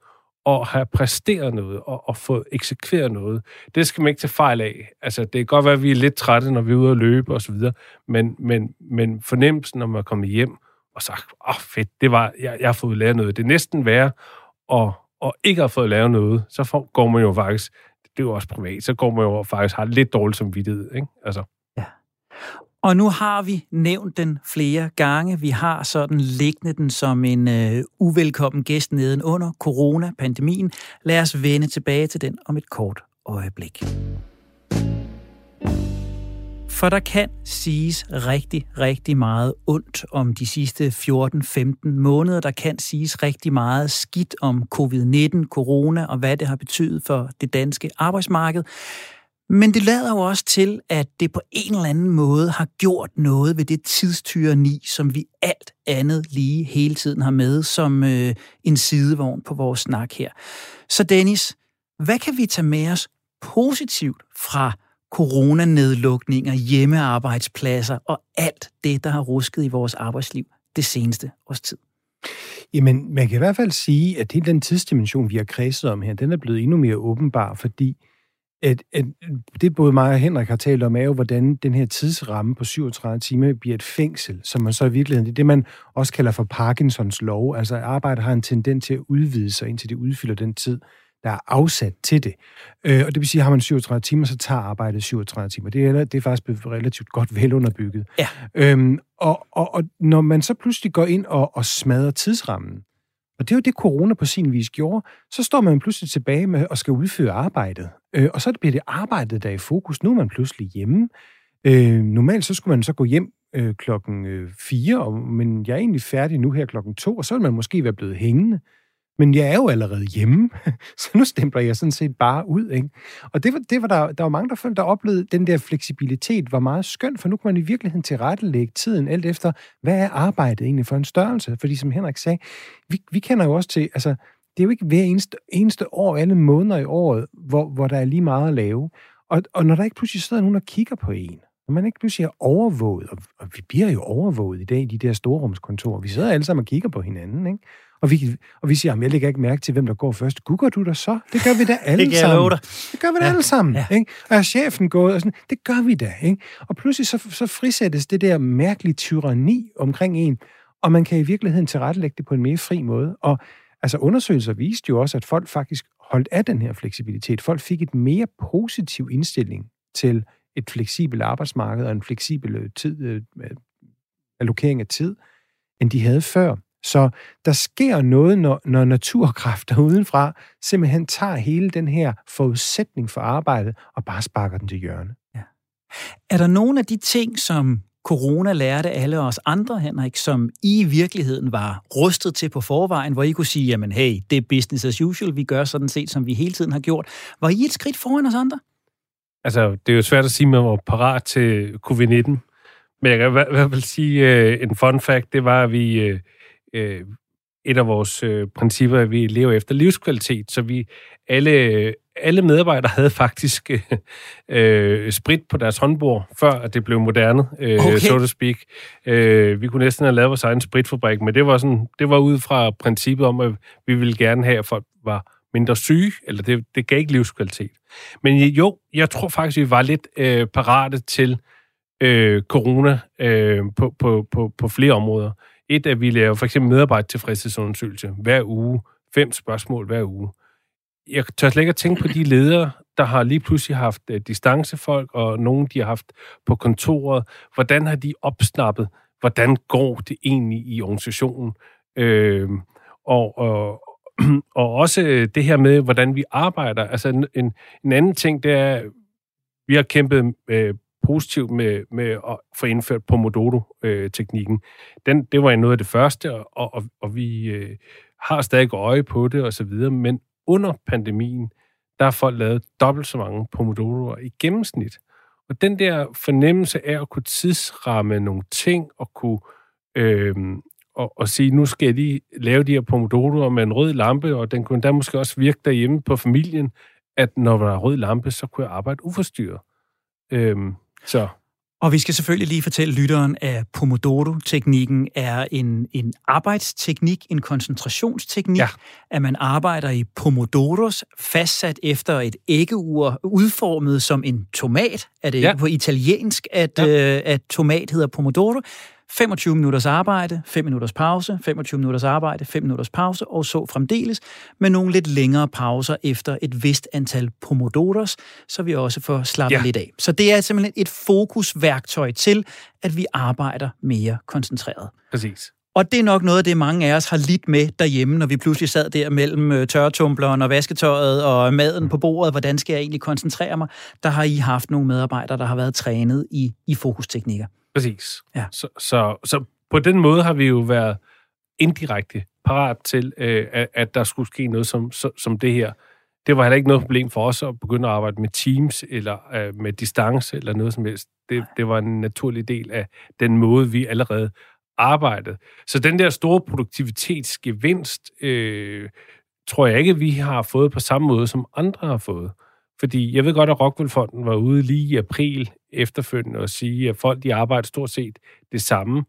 og have præsteret noget, og, og få eksekveret noget, det skal man ikke tage fejl af. Altså, det kan godt være, at vi er lidt trætte, når vi er ude at løbe og så videre, men, men, men fornemmelsen, når man er kommet hjem og sagt, åh oh, fedt, det var, jeg, jeg har fået lavet noget. Det er næsten værre at, og ikke har fået lavet noget, så får, går man jo faktisk, det er jo også privat, så går man jo faktisk har lidt dårligt som vidtighed, ikke? Altså. Ja. Og nu har vi nævnt den flere gange. Vi har sådan liggende den som en øh, uvelkommen gæst nedenunder corona-pandemien. Lad os vende tilbage til den om et kort øjeblik. For der kan siges rigtig, rigtig meget ondt om de sidste 14-15 måneder. Der kan siges rigtig meget skidt om covid-19, corona og hvad det har betydet for det danske arbejdsmarked. Men det lader jo også til, at det på en eller anden måde har gjort noget ved det tidstyreni, som vi alt andet lige hele tiden har med som øh, en sidevogn på vores snak her. Så Dennis, hvad kan vi tage med os positivt fra coronanedlukninger, hjemmearbejdspladser og alt det, der har rusket i vores arbejdsliv det seneste års tid? Jamen, man kan i hvert fald sige, at hele den tidsdimension, vi har kredset om her, den er blevet endnu mere åbenbar, fordi at, at det både mig og Henrik har talt om, er jo, hvordan den her tidsramme på 37 timer bliver et fængsel, som man så i virkeligheden, det er det, man også kalder for Parkinsons lov. Altså, arbejde har en tendens til at udvide sig, indtil det udfylder den tid, der er afsat til det. Øh, og det vil sige, at har man 37 timer, så tager arbejdet 37 timer. Det er, det er faktisk relativt godt velunderbygget. Ja. Øhm, og, og, og når man så pludselig går ind og, og smadrer tidsrammen, og det er jo det, corona på sin vis gjorde. Så står man pludselig tilbage med at skal udføre arbejdet. Øh, og så bliver det arbejdet, der er i fokus. Nu er man pludselig hjemme. Øh, normalt så skulle man så gå hjem øh, klokken 4, og, men jeg er egentlig færdig nu her klokken 2, og så vil man måske være blevet hængende. Men jeg er jo allerede hjemme, så nu stempler jeg sådan set bare ud. Ikke? Og det var, det var der, der var mange, der følte, der oplevede, den der fleksibilitet var meget skøn, for nu kan man i virkeligheden tilrettelægge tiden alt efter, hvad er arbejdet egentlig for en størrelse? Fordi som Henrik sagde, vi, vi kender jo også til, altså det er jo ikke hver eneste, eneste år, alle måneder i året, hvor, hvor der er lige meget at lave. Og, og når der ikke pludselig sidder nogen og kigger på en, når man ikke pludselig er overvåget, og, og vi bliver jo overvåget i dag i de der storrumskontorer, vi sidder alle sammen og kigger på hinanden, ikke? Og vi, og vi siger, at jeg lægger ikke mærke til, hvem der går først. Google du der så? Det gør vi da alle det sammen. dig. Det gør vi da ja. alle sammen. Ja. Ikke? Og er chefen gået? Og sådan, det gør vi da. Ikke? Og pludselig så, så frisættes det der mærkelige tyranni omkring en, og man kan i virkeligheden tilrettelægge det på en mere fri måde. Og altså undersøgelser viste jo også, at folk faktisk holdt af den her fleksibilitet. Folk fik et mere positiv indstilling til et fleksibelt arbejdsmarked og en fleksibel øh, tid, øh, allokering af tid, end de havde før. Så der sker noget, når, når naturkræfter udenfra simpelthen tager hele den her forudsætning for arbejdet og bare sparker den til hjørne. Ja. Er der nogle af de ting, som corona lærte alle os andre, Henrik, som I i virkeligheden var rustet til på forvejen, hvor I kunne sige, jamen hey, det er business as usual, vi gør sådan set, som vi hele tiden har gjort. Var I et skridt foran os andre? Altså, det er jo svært at sige, at man var parat til covid-19, men jeg kan i hvert fald sige, uh, en fun fact, det var, at vi, uh, et af vores uh, principper, at vi lever efter livskvalitet, så vi alle, alle medarbejdere havde faktisk uh, sprit på deres håndbord, før at det blev moderne, uh, okay. so to speak. Uh, vi kunne næsten have lavet vores egen spritfabrik, men det var, sådan, det var ud fra princippet om, at vi ville gerne have, at folk var mindre syge, eller det, det gav ikke livskvalitet. Men jo, jeg tror faktisk, vi var lidt øh, parate til øh, corona øh, på, på, på, på flere områder. Et, at vi laver for eksempel medarbejde tilfredshedsundersøgelse hver uge. Fem spørgsmål hver uge. Jeg tør slet ikke at tænke på de ledere, der har lige pludselig haft uh, distancefolk, og nogen, de har haft på kontoret. Hvordan har de opsnappet, hvordan går det egentlig i organisationen? Øh, og, og, og også øh, det her med, hvordan vi arbejder. Altså en, en anden ting, det er, vi har kæmpet øh, positivt med, med at få indført Pomodoro-teknikken. Den, det var noget af det første, og, og, og vi øh, har stadig øje på det og så videre, men under pandemien, der har folk lavet dobbelt så mange Pomodoroer i gennemsnit. Og den der fornemmelse af at kunne tidsramme nogle ting og kunne øh, og, og sige, nu skal jeg lige lave de her pomodoroer med en rød lampe, og den kunne da måske også virke derhjemme på familien, at når der er rød lampe, så kunne jeg arbejde uforstyrret. Øhm, så og vi skal selvfølgelig lige fortælle lytteren, at Pomodoro-teknikken er en, en arbejdsteknik, en koncentrationsteknik, ja. at man arbejder i Pomodoros, fastsat efter et æggeur, udformet som en tomat. Er det ja. på italiensk, at, ja. øh, at tomat hedder Pomodoro? 25 minutters arbejde, 5 minutters pause, 25 minutters arbejde, 5 minutters pause, og så fremdeles med nogle lidt længere pauser efter et vist antal pomodoros, så vi også får slappet ja. lidt af. Så det er simpelthen et fokusværktøj til, at vi arbejder mere koncentreret. Præcis. Og det er nok noget af det, mange af os har lidt med derhjemme, når vi pludselig sad der mellem øh, tørretumbleren og vasketøjet og maden på bordet. Hvordan skal jeg egentlig koncentrere mig? Der har I haft nogle medarbejdere, der har været trænet i, i fokusteknikker. Præcis. Ja. Så, så, så på den måde har vi jo været indirekte parat til, øh, at, at der skulle ske noget som, som, som det her. Det var heller ikke noget problem for os at begynde at arbejde med Teams eller øh, med distance eller noget som helst. Det, det var en naturlig del af den måde, vi allerede arbejdet. Så den der store produktivitetsgevinst, øh, tror jeg ikke, vi har fået på samme måde, som andre har fået. Fordi jeg ved godt, at Rockwell-fonden var ude lige i april efterfølgende og sige, at folk de arbejder stort set det samme.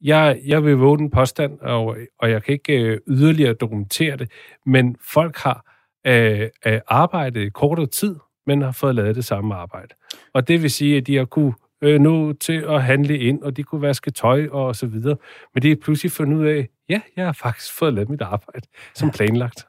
Jeg, jeg vil våge den påstand, og, og jeg kan ikke øh, yderligere dokumentere det, men folk har øh, øh, arbejdet i kortere tid, men har fået lavet det samme arbejde. Og det vil sige, at de har kunne øh, nå til at handle ind, og de kunne vaske tøj og så videre. Men det er pludselig fundet ud af, ja, jeg har faktisk fået lavet mit arbejde som planlagt.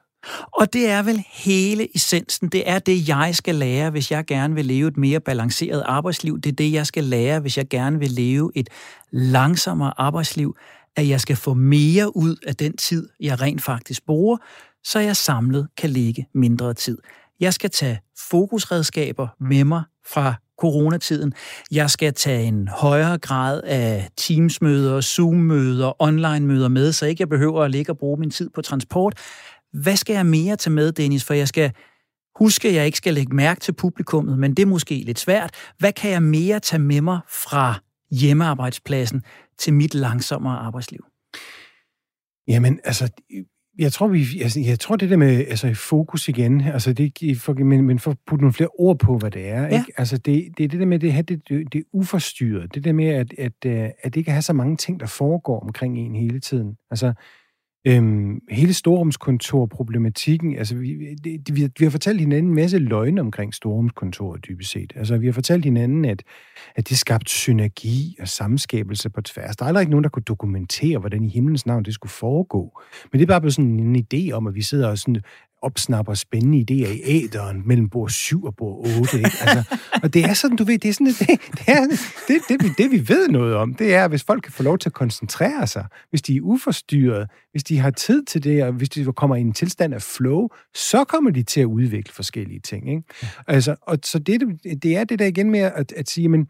Og det er vel hele essensen. Det er det, jeg skal lære, hvis jeg gerne vil leve et mere balanceret arbejdsliv. Det er det, jeg skal lære, hvis jeg gerne vil leve et langsommere arbejdsliv. At jeg skal få mere ud af den tid, jeg rent faktisk bruger, så jeg samlet kan lægge mindre tid. Jeg skal tage fokusredskaber med mig fra coronatiden. Jeg skal tage en højere grad af Teams-møder, Zoom-møder, online-møder med, så ikke jeg behøver at ligge og bruge min tid på transport. Hvad skal jeg mere tage med, Dennis? For jeg skal huske, at jeg ikke skal lægge mærke til publikummet, men det er måske lidt svært. Hvad kan jeg mere tage med mig fra hjemmearbejdspladsen til mit langsommere arbejdsliv? Jamen, altså, jeg tror, vi, altså, jeg tror det der med altså, fokus igen, altså det, for, men, men for at putte nogle flere ord på, hvad det er. Ja. Ikke? Altså det, det er det der med, det, det, det, det er uforstyrret. Det der med, at, at, at, at det ikke har så mange ting, der foregår omkring en hele tiden. Altså, Øhm, hele storrumskontorproblematikken, altså vi, det, vi, vi har fortalt hinanden en masse løgne omkring Storumskontoret dybest set. Altså vi har fortalt hinanden, at, at det skabte synergi og samskabelse på tværs. Der er aldrig ikke nogen, der kunne dokumentere, hvordan i himlens navn det skulle foregå. Men det er bare blevet sådan en idé om, at vi sidder og sådan opsnapper spændende idéer i æderen mellem bord 7 og bord 8. Ikke? Altså, og det er sådan, du ved, det er sådan, det, det, er, det, det, det, det, vi ved noget om, det er, hvis folk kan få lov til at koncentrere sig, hvis de er uforstyrret, hvis de har tid til det, og hvis de kommer i en tilstand af flow, så kommer de til at udvikle forskellige ting. Ikke? Altså, og så det, det er det der igen med at, at sige, men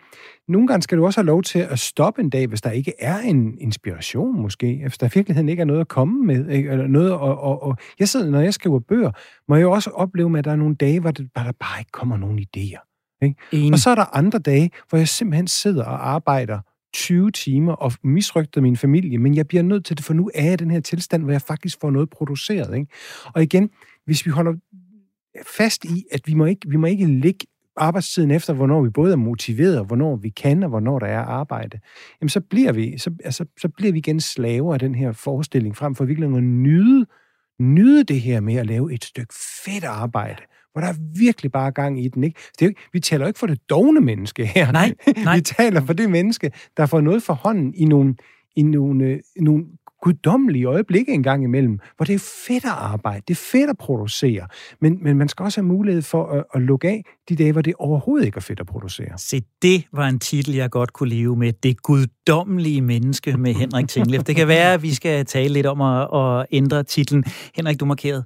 nogle gange skal du også have lov til at stoppe en dag, hvis der ikke er en inspiration måske, hvis der i virkeligheden ikke er noget at komme med, ikke? eller noget at, og, og jeg sidder, når jeg skriver bøger, må jeg jo også opleve med, at der er nogle dage, hvor, det, hvor der bare ikke kommer nogen idéer. Ikke? Og så er der andre dage, hvor jeg simpelthen sidder og arbejder 20 timer og misrygtet min familie, men jeg bliver nødt til det, for nu er jeg i den her tilstand, hvor jeg faktisk får noget produceret. Ikke? Og igen, hvis vi holder fast i, at vi må ikke, vi må ikke ligge arbejdstiden efter, hvornår vi både er motiveret, hvornår vi kan, og hvornår der er arbejde, jamen så bliver vi, så, altså, så bliver vi igen slaver af den her forestilling, frem for virkelig at nyde, nyde det her med at lave et stykke fedt arbejde, hvor der er virkelig bare gang i den. Ikke? Det er jo, vi taler jo ikke for det dogne menneske her. Nej, nej. vi taler for det menneske, der får noget for hånden i nogle, i nogle, øh, nogle guddommelige øjeblikke en gang imellem, hvor det er fedt at arbejde, det er fedt at producere, men, men man skal også have mulighed for at, at lukke af de dage, hvor det overhovedet ikke er fedt at producere. Se, det var en titel, jeg godt kunne leve med. Det guddommelige menneske med Henrik Tinglef. Det kan være, at vi skal tale lidt om at, at ændre titlen. Henrik, du markerede.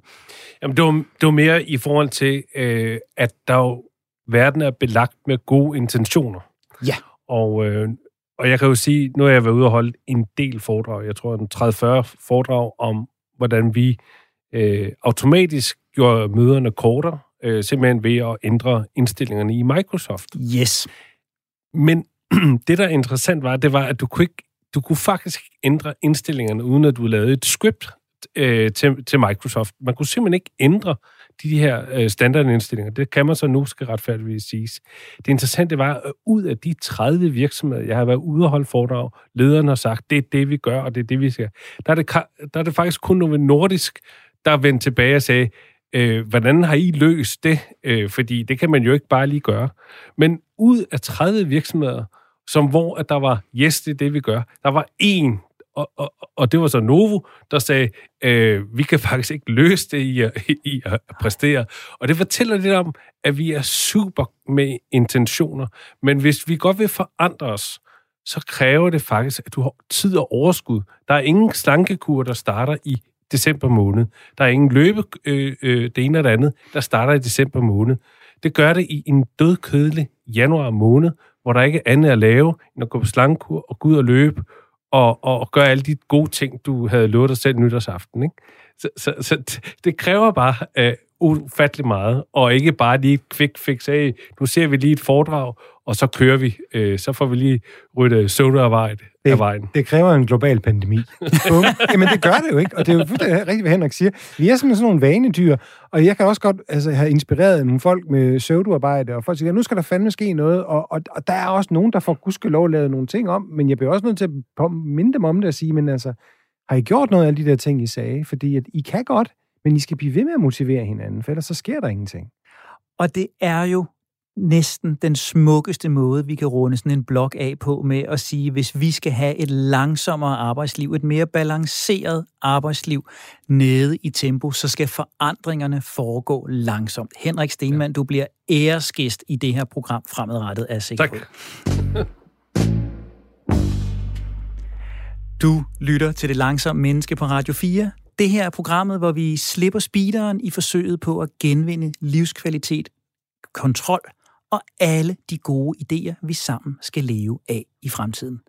Jamen, det var, det var mere i forhold til, øh, at der jo, verden er belagt med gode intentioner. Ja. Og øh, og jeg kan jo sige, nu har jeg været ude og holde en del foredrag, jeg tror en 30-40 foredrag om, hvordan vi øh, automatisk gjorde møderne kortere, øh, simpelthen ved at ændre indstillingerne i Microsoft. Yes. Men det, der er interessant var, det var, at du kunne ikke du kunne faktisk ændre indstillingerne, uden at du lavede et script øh, til, til Microsoft. Man kunne simpelthen ikke ændre de her øh, standardindstillinger. Det kan man så nu, skal retfærdigvis siges. Det interessante var, at ud af de 30 virksomheder, jeg har været ude og holde foredrag, lederen har sagt, det er det, vi gør, og det er det, vi skal. Der er det, der er det faktisk kun noget nordisk, der vendte tilbage og sagde, øh, hvordan har I løst det? Øh, fordi det kan man jo ikke bare lige gøre. Men ud af 30 virksomheder, som hvor at der var, yes, det er det, vi gør, der var en, og, og, og det var så Novo, der sagde, øh, vi kan faktisk ikke løse det i at, i at præstere. Og det fortæller lidt om, at vi er super med intentioner, men hvis vi godt vil forandre os, så kræver det faktisk, at du har tid og overskud. Der er ingen slankekur, der starter i december måned. Der er ingen løbe, øh, øh, det ene eller det andet, der starter i december måned. Det gør det i en dødkødelig januar måned, hvor der ikke er andet at lave, end at gå på slankekur og gå ud og løbe, og, og, gøre alle de gode ting, du havde lovet dig selv nytårsaften. Ikke? Så, så, så det kræver bare uh, ufattelig meget, og ikke bare lige et quick fix af, nu ser vi lige et foredrag, og så kører vi. Øh, så får vi lige ryddet soda af vejen. Det, af vejen. det kræver en global pandemi. Jamen, det gør det jo ikke, og det er jo rigtigt, hvad Henrik siger. Vi er simpelthen sådan nogle vanedyr, og jeg kan også godt altså, have inspireret nogle folk med søvduarbejde, og folk siger, nu skal der fandme ske noget, og, og, og der er også nogen, der får gudskelov lavet nogle ting om, men jeg bliver også nødt til at minde dem om det og sige, men altså, har I gjort noget af de der ting, I sagde? Fordi at I kan godt, men I skal blive ved med at motivere hinanden, for ellers så sker der ingenting. Og det er jo næsten den smukkeste måde, vi kan runde sådan en blok af på med at sige, hvis vi skal have et langsommere arbejdsliv, et mere balanceret arbejdsliv nede i tempo, så skal forandringerne foregå langsomt. Henrik Stenmann, du bliver æresgæst i det her program fremadrettet af sikker Tak. Du lytter til Det Langsomme Menneske på Radio 4. Det her er programmet, hvor vi slipper speederen i forsøget på at genvinde livskvalitet, kontrol og alle de gode idéer, vi sammen skal leve af i fremtiden.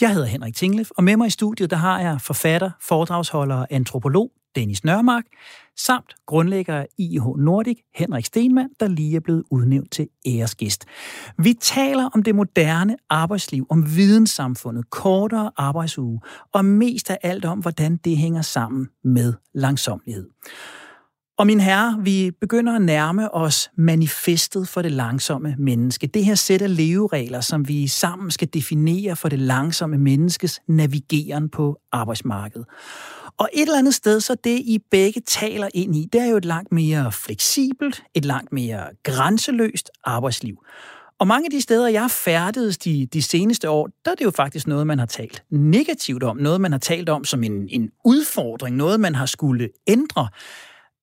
Jeg hedder Henrik Tinglef, og med mig i studiet der har jeg forfatter, foredragsholder og antropolog Dennis Nørmark, samt grundlægger af IH Nordic, Henrik Stenmann, der lige er blevet udnævnt til æresgæst. Vi taler om det moderne arbejdsliv, om videnssamfundet, kortere arbejdsuge, og mest af alt om, hvordan det hænger sammen med langsomlighed. Og min herre, vi begynder at nærme os manifestet for det langsomme menneske. Det her sæt af leveregler, som vi sammen skal definere for det langsomme menneskes navigeren på arbejdsmarkedet. Og et eller andet sted, så det I begge taler ind i, det er jo et langt mere fleksibelt, et langt mere grænseløst arbejdsliv. Og mange af de steder, jeg har færdedes de, de seneste år, der er det jo faktisk noget, man har talt negativt om. Noget, man har talt om som en, en udfordring. Noget, man har skulle ændre.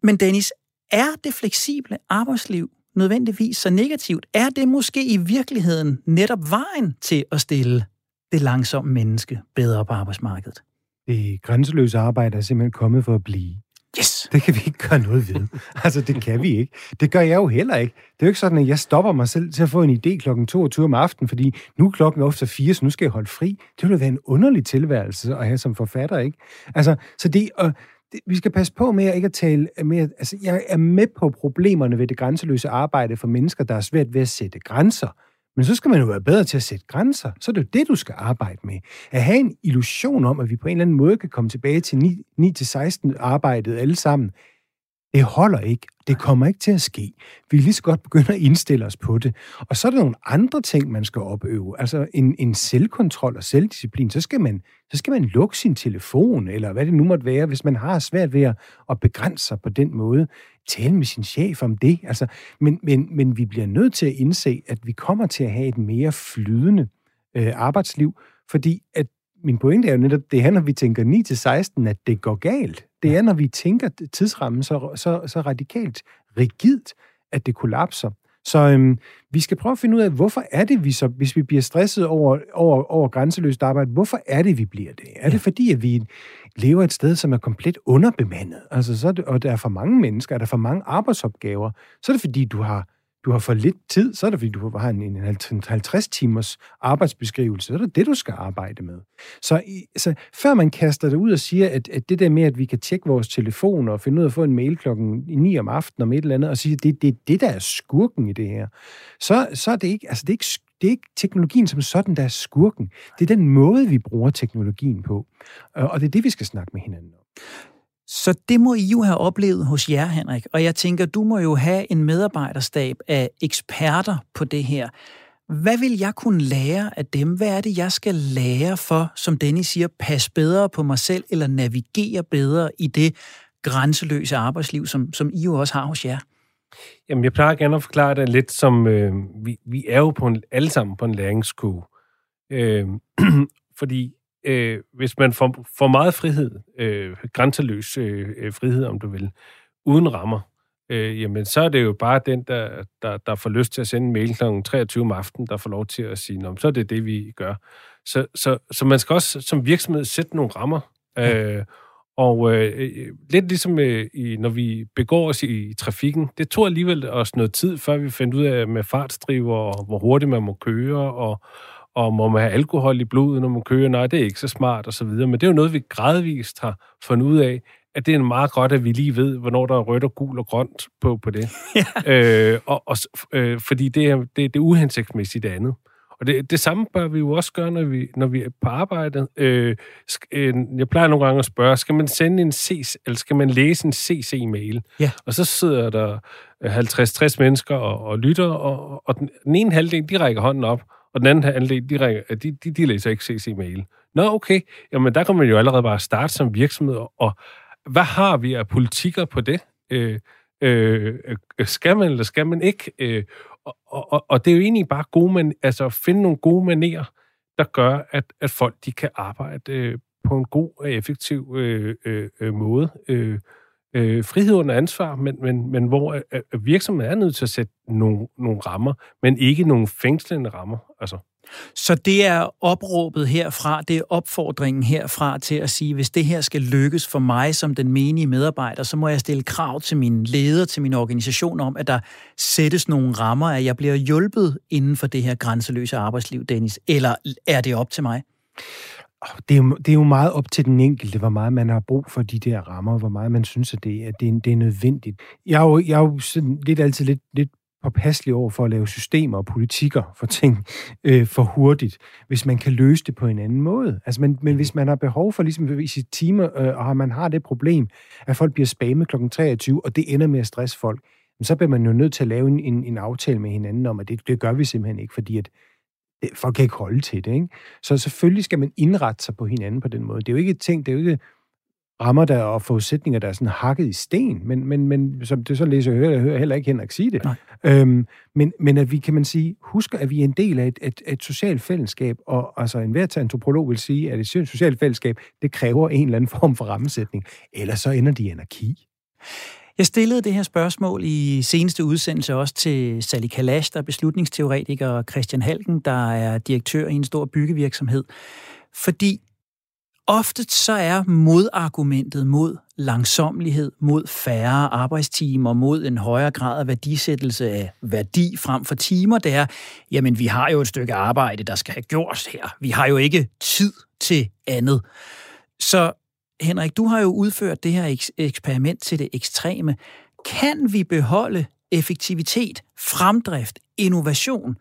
Men Dennis, er det fleksible arbejdsliv nødvendigvis så negativt? Er det måske i virkeligheden netop vejen til at stille det langsomme menneske bedre på arbejdsmarkedet? Det grænseløse arbejde er simpelthen kommet for at blive. Yes! Det kan vi ikke gøre noget ved. altså, det kan vi ikke. Det gør jeg jo heller ikke. Det er jo ikke sådan, at jeg stopper mig selv til at få en idé klokken 22 om aftenen, fordi nu er klokken ofte 4, så nu skal jeg holde fri. Det ville være en underlig tilværelse at have som forfatter, ikke? Altså, så det, og det, vi skal passe på med at ikke at tale mere... Altså, jeg er med på problemerne ved det grænseløse arbejde for mennesker, der er svært ved at sætte grænser. Men så skal man jo være bedre til at sætte grænser. Så er det jo det, du skal arbejde med. At have en illusion om, at vi på en eller anden måde kan komme tilbage til 9-16 arbejdet alle sammen, det holder ikke. Det kommer ikke til at ske. Vi er lige så godt begynde at indstille os på det. Og så er der nogle andre ting, man skal opøve. Altså en, en selvkontrol og selvdisciplin. Så skal, man, så skal man lukke sin telefon, eller hvad det nu måtte være, hvis man har svært ved at, at begrænse sig på den måde. Tale med sin chef om det. Altså, men, men, men vi bliver nødt til at indse, at vi kommer til at have et mere flydende øh, arbejdsliv, fordi at min pointe er jo netop, det er, når vi tænker 9-16, at det går galt. Det er, når vi tænker tidsrammen så, så, så radikalt rigidt, at det kollapser. Så øhm, vi skal prøve at finde ud af, hvorfor er det, vi så, hvis vi bliver stresset over, over, over grænseløst arbejde, hvorfor er det, vi bliver det? Er det fordi, at vi lever et sted, som er komplet underbemandet? Altså, så det, og der er for mange mennesker, er der for mange arbejdsopgaver, så er det fordi, du har du har for lidt tid, så er det fordi, du har en, en 50 timers arbejdsbeskrivelse. Så er det det, du skal arbejde med. Så, så før man kaster det ud og siger, at, at det der med, at vi kan tjekke vores telefoner og finde ud af at få en mail klokken 9 om aftenen om et eller andet, og sige, at det, det er det, der er skurken i det her, så, så er det ikke, altså det er ikke, det er ikke teknologien som sådan, der er skurken. Det er den måde, vi bruger teknologien på. Og det er det, vi skal snakke med hinanden om. Så det må I jo have oplevet hos jer, Henrik. Og jeg tænker, du må jo have en medarbejderstab af eksperter på det her. Hvad vil jeg kunne lære af dem? Hvad er det, jeg skal lære for, som Dennis siger, pas bedre på mig selv, eller navigere bedre i det grænseløse arbejdsliv, som, som I jo også har hos jer? Jamen, jeg plejer gerne at forklare det lidt som, øh, vi, vi er jo på en, alle sammen på en læringskurve. Øh, fordi øh, hvis man får for meget frihed, øh, grænseløs øh, frihed, om du vil, uden rammer, øh, jamen så er det jo bare den, der, der, der får lyst til at sende en mail kl. 23 om aftenen, der får lov til at sige, så er det det, vi gør. Så, så, så man skal også som virksomhed sætte nogle rammer. Øh, og øh, lidt ligesom øh, i, når vi begår os i, i trafikken, det tog alligevel os noget tid, før vi fandt ud af med fartsdriver, og hvor hurtigt man må køre, og, og må man have alkohol i blodet, når man kører? Nej, det er ikke så smart, og så videre. Men det er jo noget, vi gradvist har fundet ud af, at det er meget godt, at vi lige ved, hvornår der er rødt og gul og grønt på, på det. Ja. Øh, og, og, øh, fordi det er, det, det er uhensigtsmæssigt det andet. Og det, det samme bør vi jo også gøre, når vi, når vi er på arbejde. Øh, øh, jeg plejer nogle gange at spørge, skal man sende en CC, eller skal man læse en CC-mail? Ja. Og så sidder der 50-60 mennesker og, og lytter, og, og den, den ene halvdel, de rækker hånden op, og den anden halvdel, de, ringer, øh, de, de, de læser ikke CC-mail. Nå, okay. Jamen, der kan man jo allerede bare starte som virksomhed, og hvad har vi af politikker på det? Øh, øh, øh skal man eller skal man ikke? Øh, og, og, og det er jo egentlig bare gode man, altså at finde nogle gode manerer, der gør, at, at folk de kan arbejde øh, på en god og effektiv øh, øh, øh måde. Øh, øh, frihed under ansvar, men, men, men hvor øh, øh, virksomheden er nødt til at sætte nogle, nogle rammer, men ikke nogle fængslende rammer. Altså. Så det er opråbet herfra, det er opfordringen herfra til at sige, hvis det her skal lykkes for mig som den menige medarbejder, så må jeg stille krav til min leder, til min organisation om, at der sættes nogle rammer, at jeg bliver hjulpet inden for det her grænseløse arbejdsliv, Dennis. Eller er det op til mig? Det er, jo, det er jo meget op til den enkelte, hvor meget man har brug for de der rammer, hvor meget man synes, at det er, det er, det er nødvendigt. Jeg er jo, jeg er jo sådan lidt altid lidt, lidt påpasselig over for at lave systemer og politikker for ting øh, for hurtigt, hvis man kan løse det på en anden måde. Altså, men, men hvis man har behov for ligesom i sit timer, øh, og man har det problem, at folk bliver spammet kl. 23, og det ender med at stresse folk, så bliver man jo nødt til at lave en, en, en aftale med hinanden om, at det, det gør vi simpelthen ikke, fordi at folk kan ikke holde til det. Ikke? Så selvfølgelig skal man indrette sig på hinanden på den måde. Det er jo ikke et ting, det er jo ikke rammer der og forudsætninger, der er sådan hakket i sten, men, men, men som det så læser jeg, jeg hører heller ikke Henrik sige det. Øhm, men, men at vi, kan man sige, husker, at vi er en del af et, et, et socialt fællesskab, og altså en antropolog vil sige, at et socialt fællesskab, det kræver en eller anden form for rammesætning, ellers så ender de i anarki. Jeg stillede det her spørgsmål i seneste udsendelse også til Sally Kalash, der er beslutningsteoretiker, og Christian Halken, der er direktør i en stor byggevirksomhed. Fordi Ofte så er modargumentet mod langsomlighed, mod færre arbejdstimer, mod en højere grad af værdisættelse af værdi frem for timer, det er, jamen vi har jo et stykke arbejde, der skal have gjort her. Vi har jo ikke tid til andet. Så Henrik, du har jo udført det her eksperiment til det ekstreme. Kan vi beholde effektivitet, fremdrift, innovation,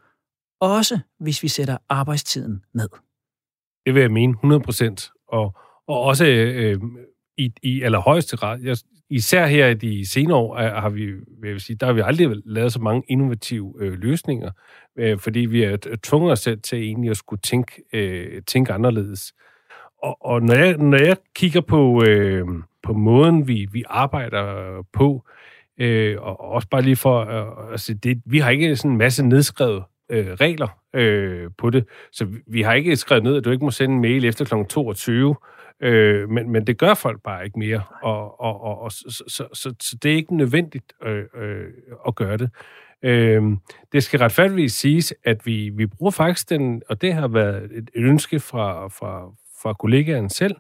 også hvis vi sætter arbejdstiden ned? Det vil jeg mene 100 procent og, og også øh, i, i allerhøjeste grad, jeg, især her i de senere år, har vi, vil jeg sige, der har vi aldrig lavet så mange innovative øh, løsninger, øh, fordi vi er tvunget os selv til egentlig at skulle tænke, øh, tænke anderledes. Og, og når, jeg, når jeg kigger på, øh, på måden, vi, vi arbejder på, øh, og også bare lige for, øh, altså det, vi har ikke sådan en masse nedskrevet øh, regler øh, på det. Så vi har ikke skrevet ned, at du ikke må sende en mail efter kl. 22, øh, men, men det gør folk bare ikke mere, og, og, og, og så, så, så, så det er ikke nødvendigt øh, øh, at gøre det. Øh, det skal retfærdigvis siges, at vi, vi bruger faktisk den, og det har været et ønske fra, fra, fra kollegaen selv,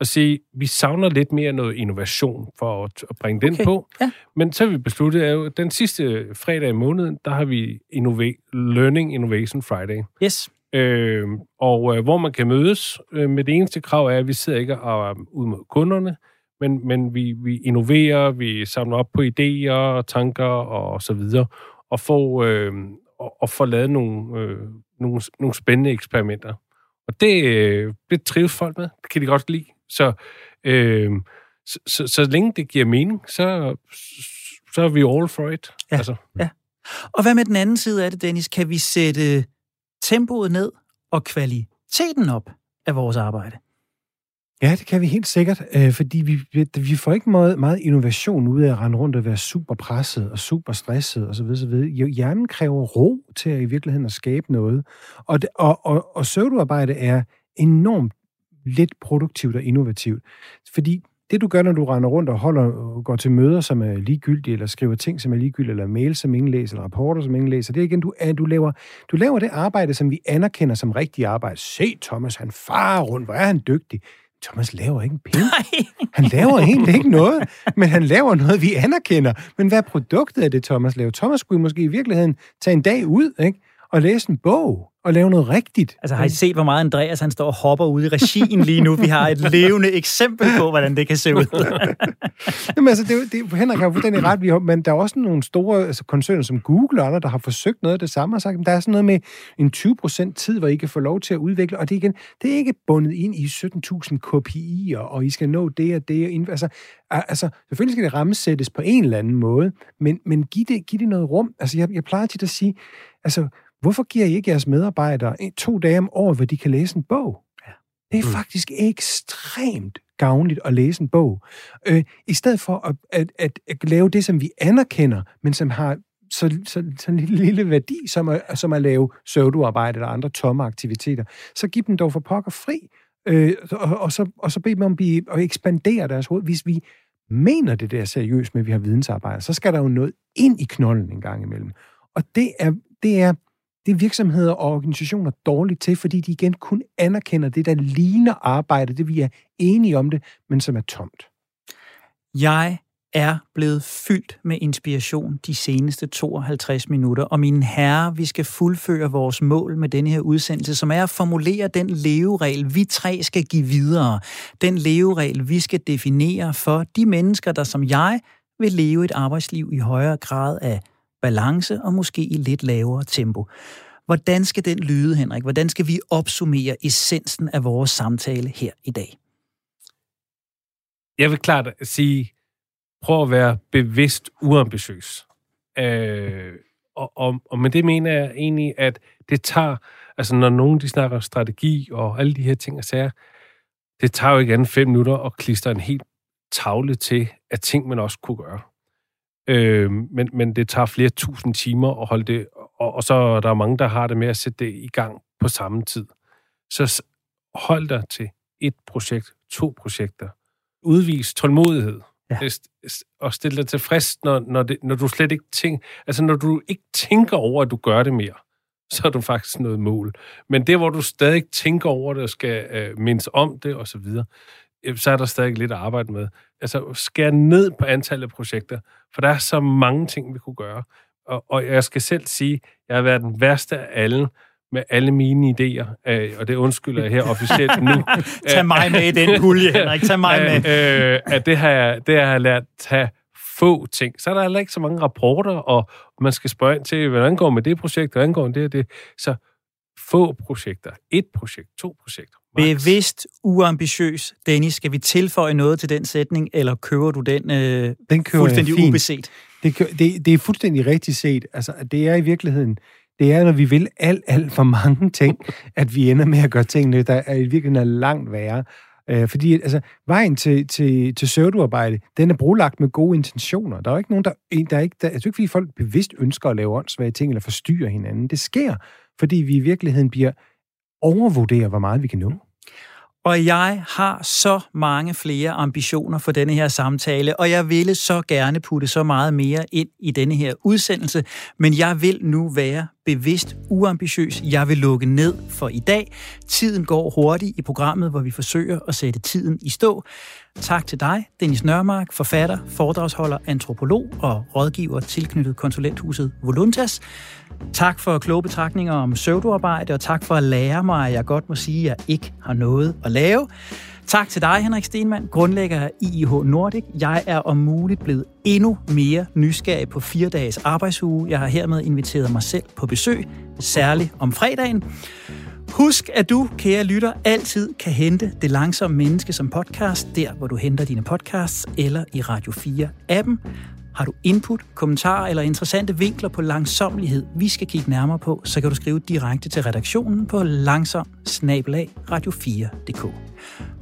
at sige, vi savner lidt mere noget innovation for at, at bringe okay. den på. Ja. Men så har vi besluttet, at den sidste fredag i måneden, der har vi Innova- Learning Innovation Friday. Yes. Øh, og øh, hvor man kan mødes øh, med det eneste krav er, at vi sidder ikke og ud mod kunderne, men, men vi, vi innoverer, vi samler op på idéer, tanker og så videre, og får, øh, og, og får lavet nogle, øh, nogle, nogle spændende eksperimenter. Og det, øh, det trives folk med. Det kan de godt lide. Så, øh, så, så, så længe det giver mening, så, så er vi all for it. Ja, altså. ja. Og hvad med den anden side af det, Dennis? Kan vi sætte tempoet ned og kvaliteten op af vores arbejde? Ja, det kan vi helt sikkert, øh, fordi vi, vi får ikke meget, meget innovation ud af at rende rundt og være super presset og super stresset osv. osv. Hjernen kræver ro til at i virkeligheden at skabe noget. Og, det, og, og, og søvnarbejde er enormt lidt produktivt og innovativt. Fordi det, du gør, når du render rundt og holder, går til møder, som er ligegyldige, eller skriver ting, som er ligegyldige, eller mails, som ingen læser, eller rapporter, som ingen læser, det er igen, du, er, du, laver, du laver det arbejde, som vi anerkender som rigtigt arbejde. Se, Thomas, han farer rundt, hvor er han dygtig. Thomas laver ikke en pind. Nej. Han laver egentlig ikke noget, men han laver noget, vi anerkender. Men hvad er produktet af det, Thomas laver? Thomas skulle måske i virkeligheden tage en dag ud ikke? og læse en bog og lave noget rigtigt. Altså har I set, hvor meget Andreas han står og hopper ude i regien lige nu? Vi har et levende eksempel på, hvordan det kan se ud. Jamen altså, det, det, Henrik har fuldstændig ret, vi har, men der er også nogle store altså, koncerner som Google og andre, der har forsøgt noget af det samme og sagt, at der er sådan noget med en 20% tid, hvor I kan få lov til at udvikle, og det, igen, det er ikke bundet ind i 17.000 KPI'er, og I skal nå det og det. Og altså, altså, selvfølgelig skal det rammesættes på en eller anden måde, men, men giv, det, giv det noget rum. Altså, jeg, jeg plejer tit at sige, altså, Hvorfor giver I ikke jeres medarbejdere to dage om året, hvor de kan læse en bog? Ja. Det er mm. faktisk ekstremt gavnligt at læse en bog. Øh, I stedet for at, at, at, at lave det, som vi anerkender, men som har så, så, så en lille, værdi, som at, som at lave pseudoarbejde eller andre tomme aktiviteter, så giv dem dog for pokker fri, øh, og, og, så, og så bed dem om at ekspandere deres hoved. Hvis vi mener det der seriøst med, at vi har vidensarbejde, så skal der jo noget ind i knolden en gang imellem. Og det er, det er det er virksomheder og organisationer dårligt til, fordi de igen kun anerkender det, der ligner arbejde, det vi er enige om det, men som er tomt. Jeg er blevet fyldt med inspiration de seneste 52 minutter, og mine herrer, vi skal fuldføre vores mål med denne her udsendelse, som er at formulere den leveregel, vi tre skal give videre. Den leveregel, vi skal definere for de mennesker, der som jeg vil leve et arbejdsliv i højere grad af balance og måske i lidt lavere tempo. Hvordan skal den lyde, Henrik? Hvordan skal vi opsummere essensen af vores samtale her i dag? Jeg vil klart sige, prøv at være bevidst uambitiøs. Øh, og, og, og med det mener jeg egentlig, at det tager, altså når nogen de snakker strategi og alle de her ting og sager, det tager jo ikke andet fem minutter at klistre en helt tavle til af ting, man også kunne gøre. Øh, men, men det tager flere tusind timer at holde det, og, og så er der mange, der har det med at sætte det i gang på samme tid. Så hold dig til et projekt, to projekter. Udvis tålmodighed. Ja. Og stille dig tilfreds, når, når, det, når du slet ikke tænker, altså når du ikke tænker over, at du gør det mere, så er du faktisk noget mål. Men det, hvor du stadig tænker over det, og skal øh, mindes om det, og så øh, så er der stadig lidt at arbejde med. Altså, skær ned på antallet af projekter, for der er så mange ting, vi kunne gøre. Og, og jeg skal selv sige, jeg har været den værste af alle med alle mine idéer, øh, og det undskylder jeg her officielt nu. Tag mig med i den pulje, Henrik. Tag mig med. Øh, at det har, jeg, det har jeg lært at tage få ting. Så er der heller ikke så mange rapporter, og man skal spørge ind til, hvordan går med det projekt, hvordan går med det og det. Så få projekter. Et projekt, to projekter. Bevidst uambitiøs. Dennis, skal vi tilføje noget til den sætning, eller kører du den, øh, den kører fuldstændig ubeset? Det, det, det er fuldstændig rigtigt set. Altså, det er i virkeligheden, det er, når vi vil alt, alt for mange ting, at vi ender med at gøre tingene, der er i virkeligheden er langt værre. Øh, fordi altså, vejen til, til, til pseudoarbejde, den er bruglagt med gode intentioner. Der er jo ikke nogen, der, der er ikke, der, jeg tror ikke, fordi folk bevidst ønsker at lave åndssvage ting eller forstyrre hinanden. Det sker, fordi vi i virkeligheden bliver overvurderet, hvor meget vi kan nå. Og jeg har så mange flere ambitioner for denne her samtale, og jeg ville så gerne putte så meget mere ind i denne her udsendelse, men jeg vil nu være bevidst uambitiøs. Jeg vil lukke ned for i dag. Tiden går hurtigt i programmet, hvor vi forsøger at sætte tiden i stå. Tak til dig, Dennis Nørmark, forfatter, foredragsholder, antropolog og rådgiver tilknyttet konsulenthuset Voluntas. Tak for kloge betragtninger om pseudoarbejde, og tak for at lære mig, at jeg godt må sige, at jeg ikke har noget at lave. Tak til dig, Henrik Stenmann, grundlægger af IIH Nordic. Jeg er om muligt blevet endnu mere nysgerrig på fire dages arbejdsuge. Jeg har hermed inviteret mig selv på besøg, særligt om fredagen. Husk, at du, kære lytter, altid kan hente Det Langsomme Menneske som podcast, der hvor du henter dine podcasts, eller i Radio 4-appen. Har du input, kommentarer eller interessante vinkler på langsomlighed, vi skal kigge nærmere på, så kan du skrive direkte til redaktionen på langsom radio4.dk.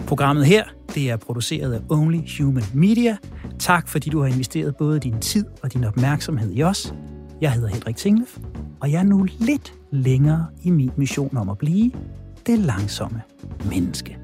Programmet her, det er produceret af Only Human Media. Tak fordi du har investeret både din tid og din opmærksomhed i os. Jeg hedder Henrik Tinglef, og jeg er nu lidt længere i min mission om at blive det langsomme menneske.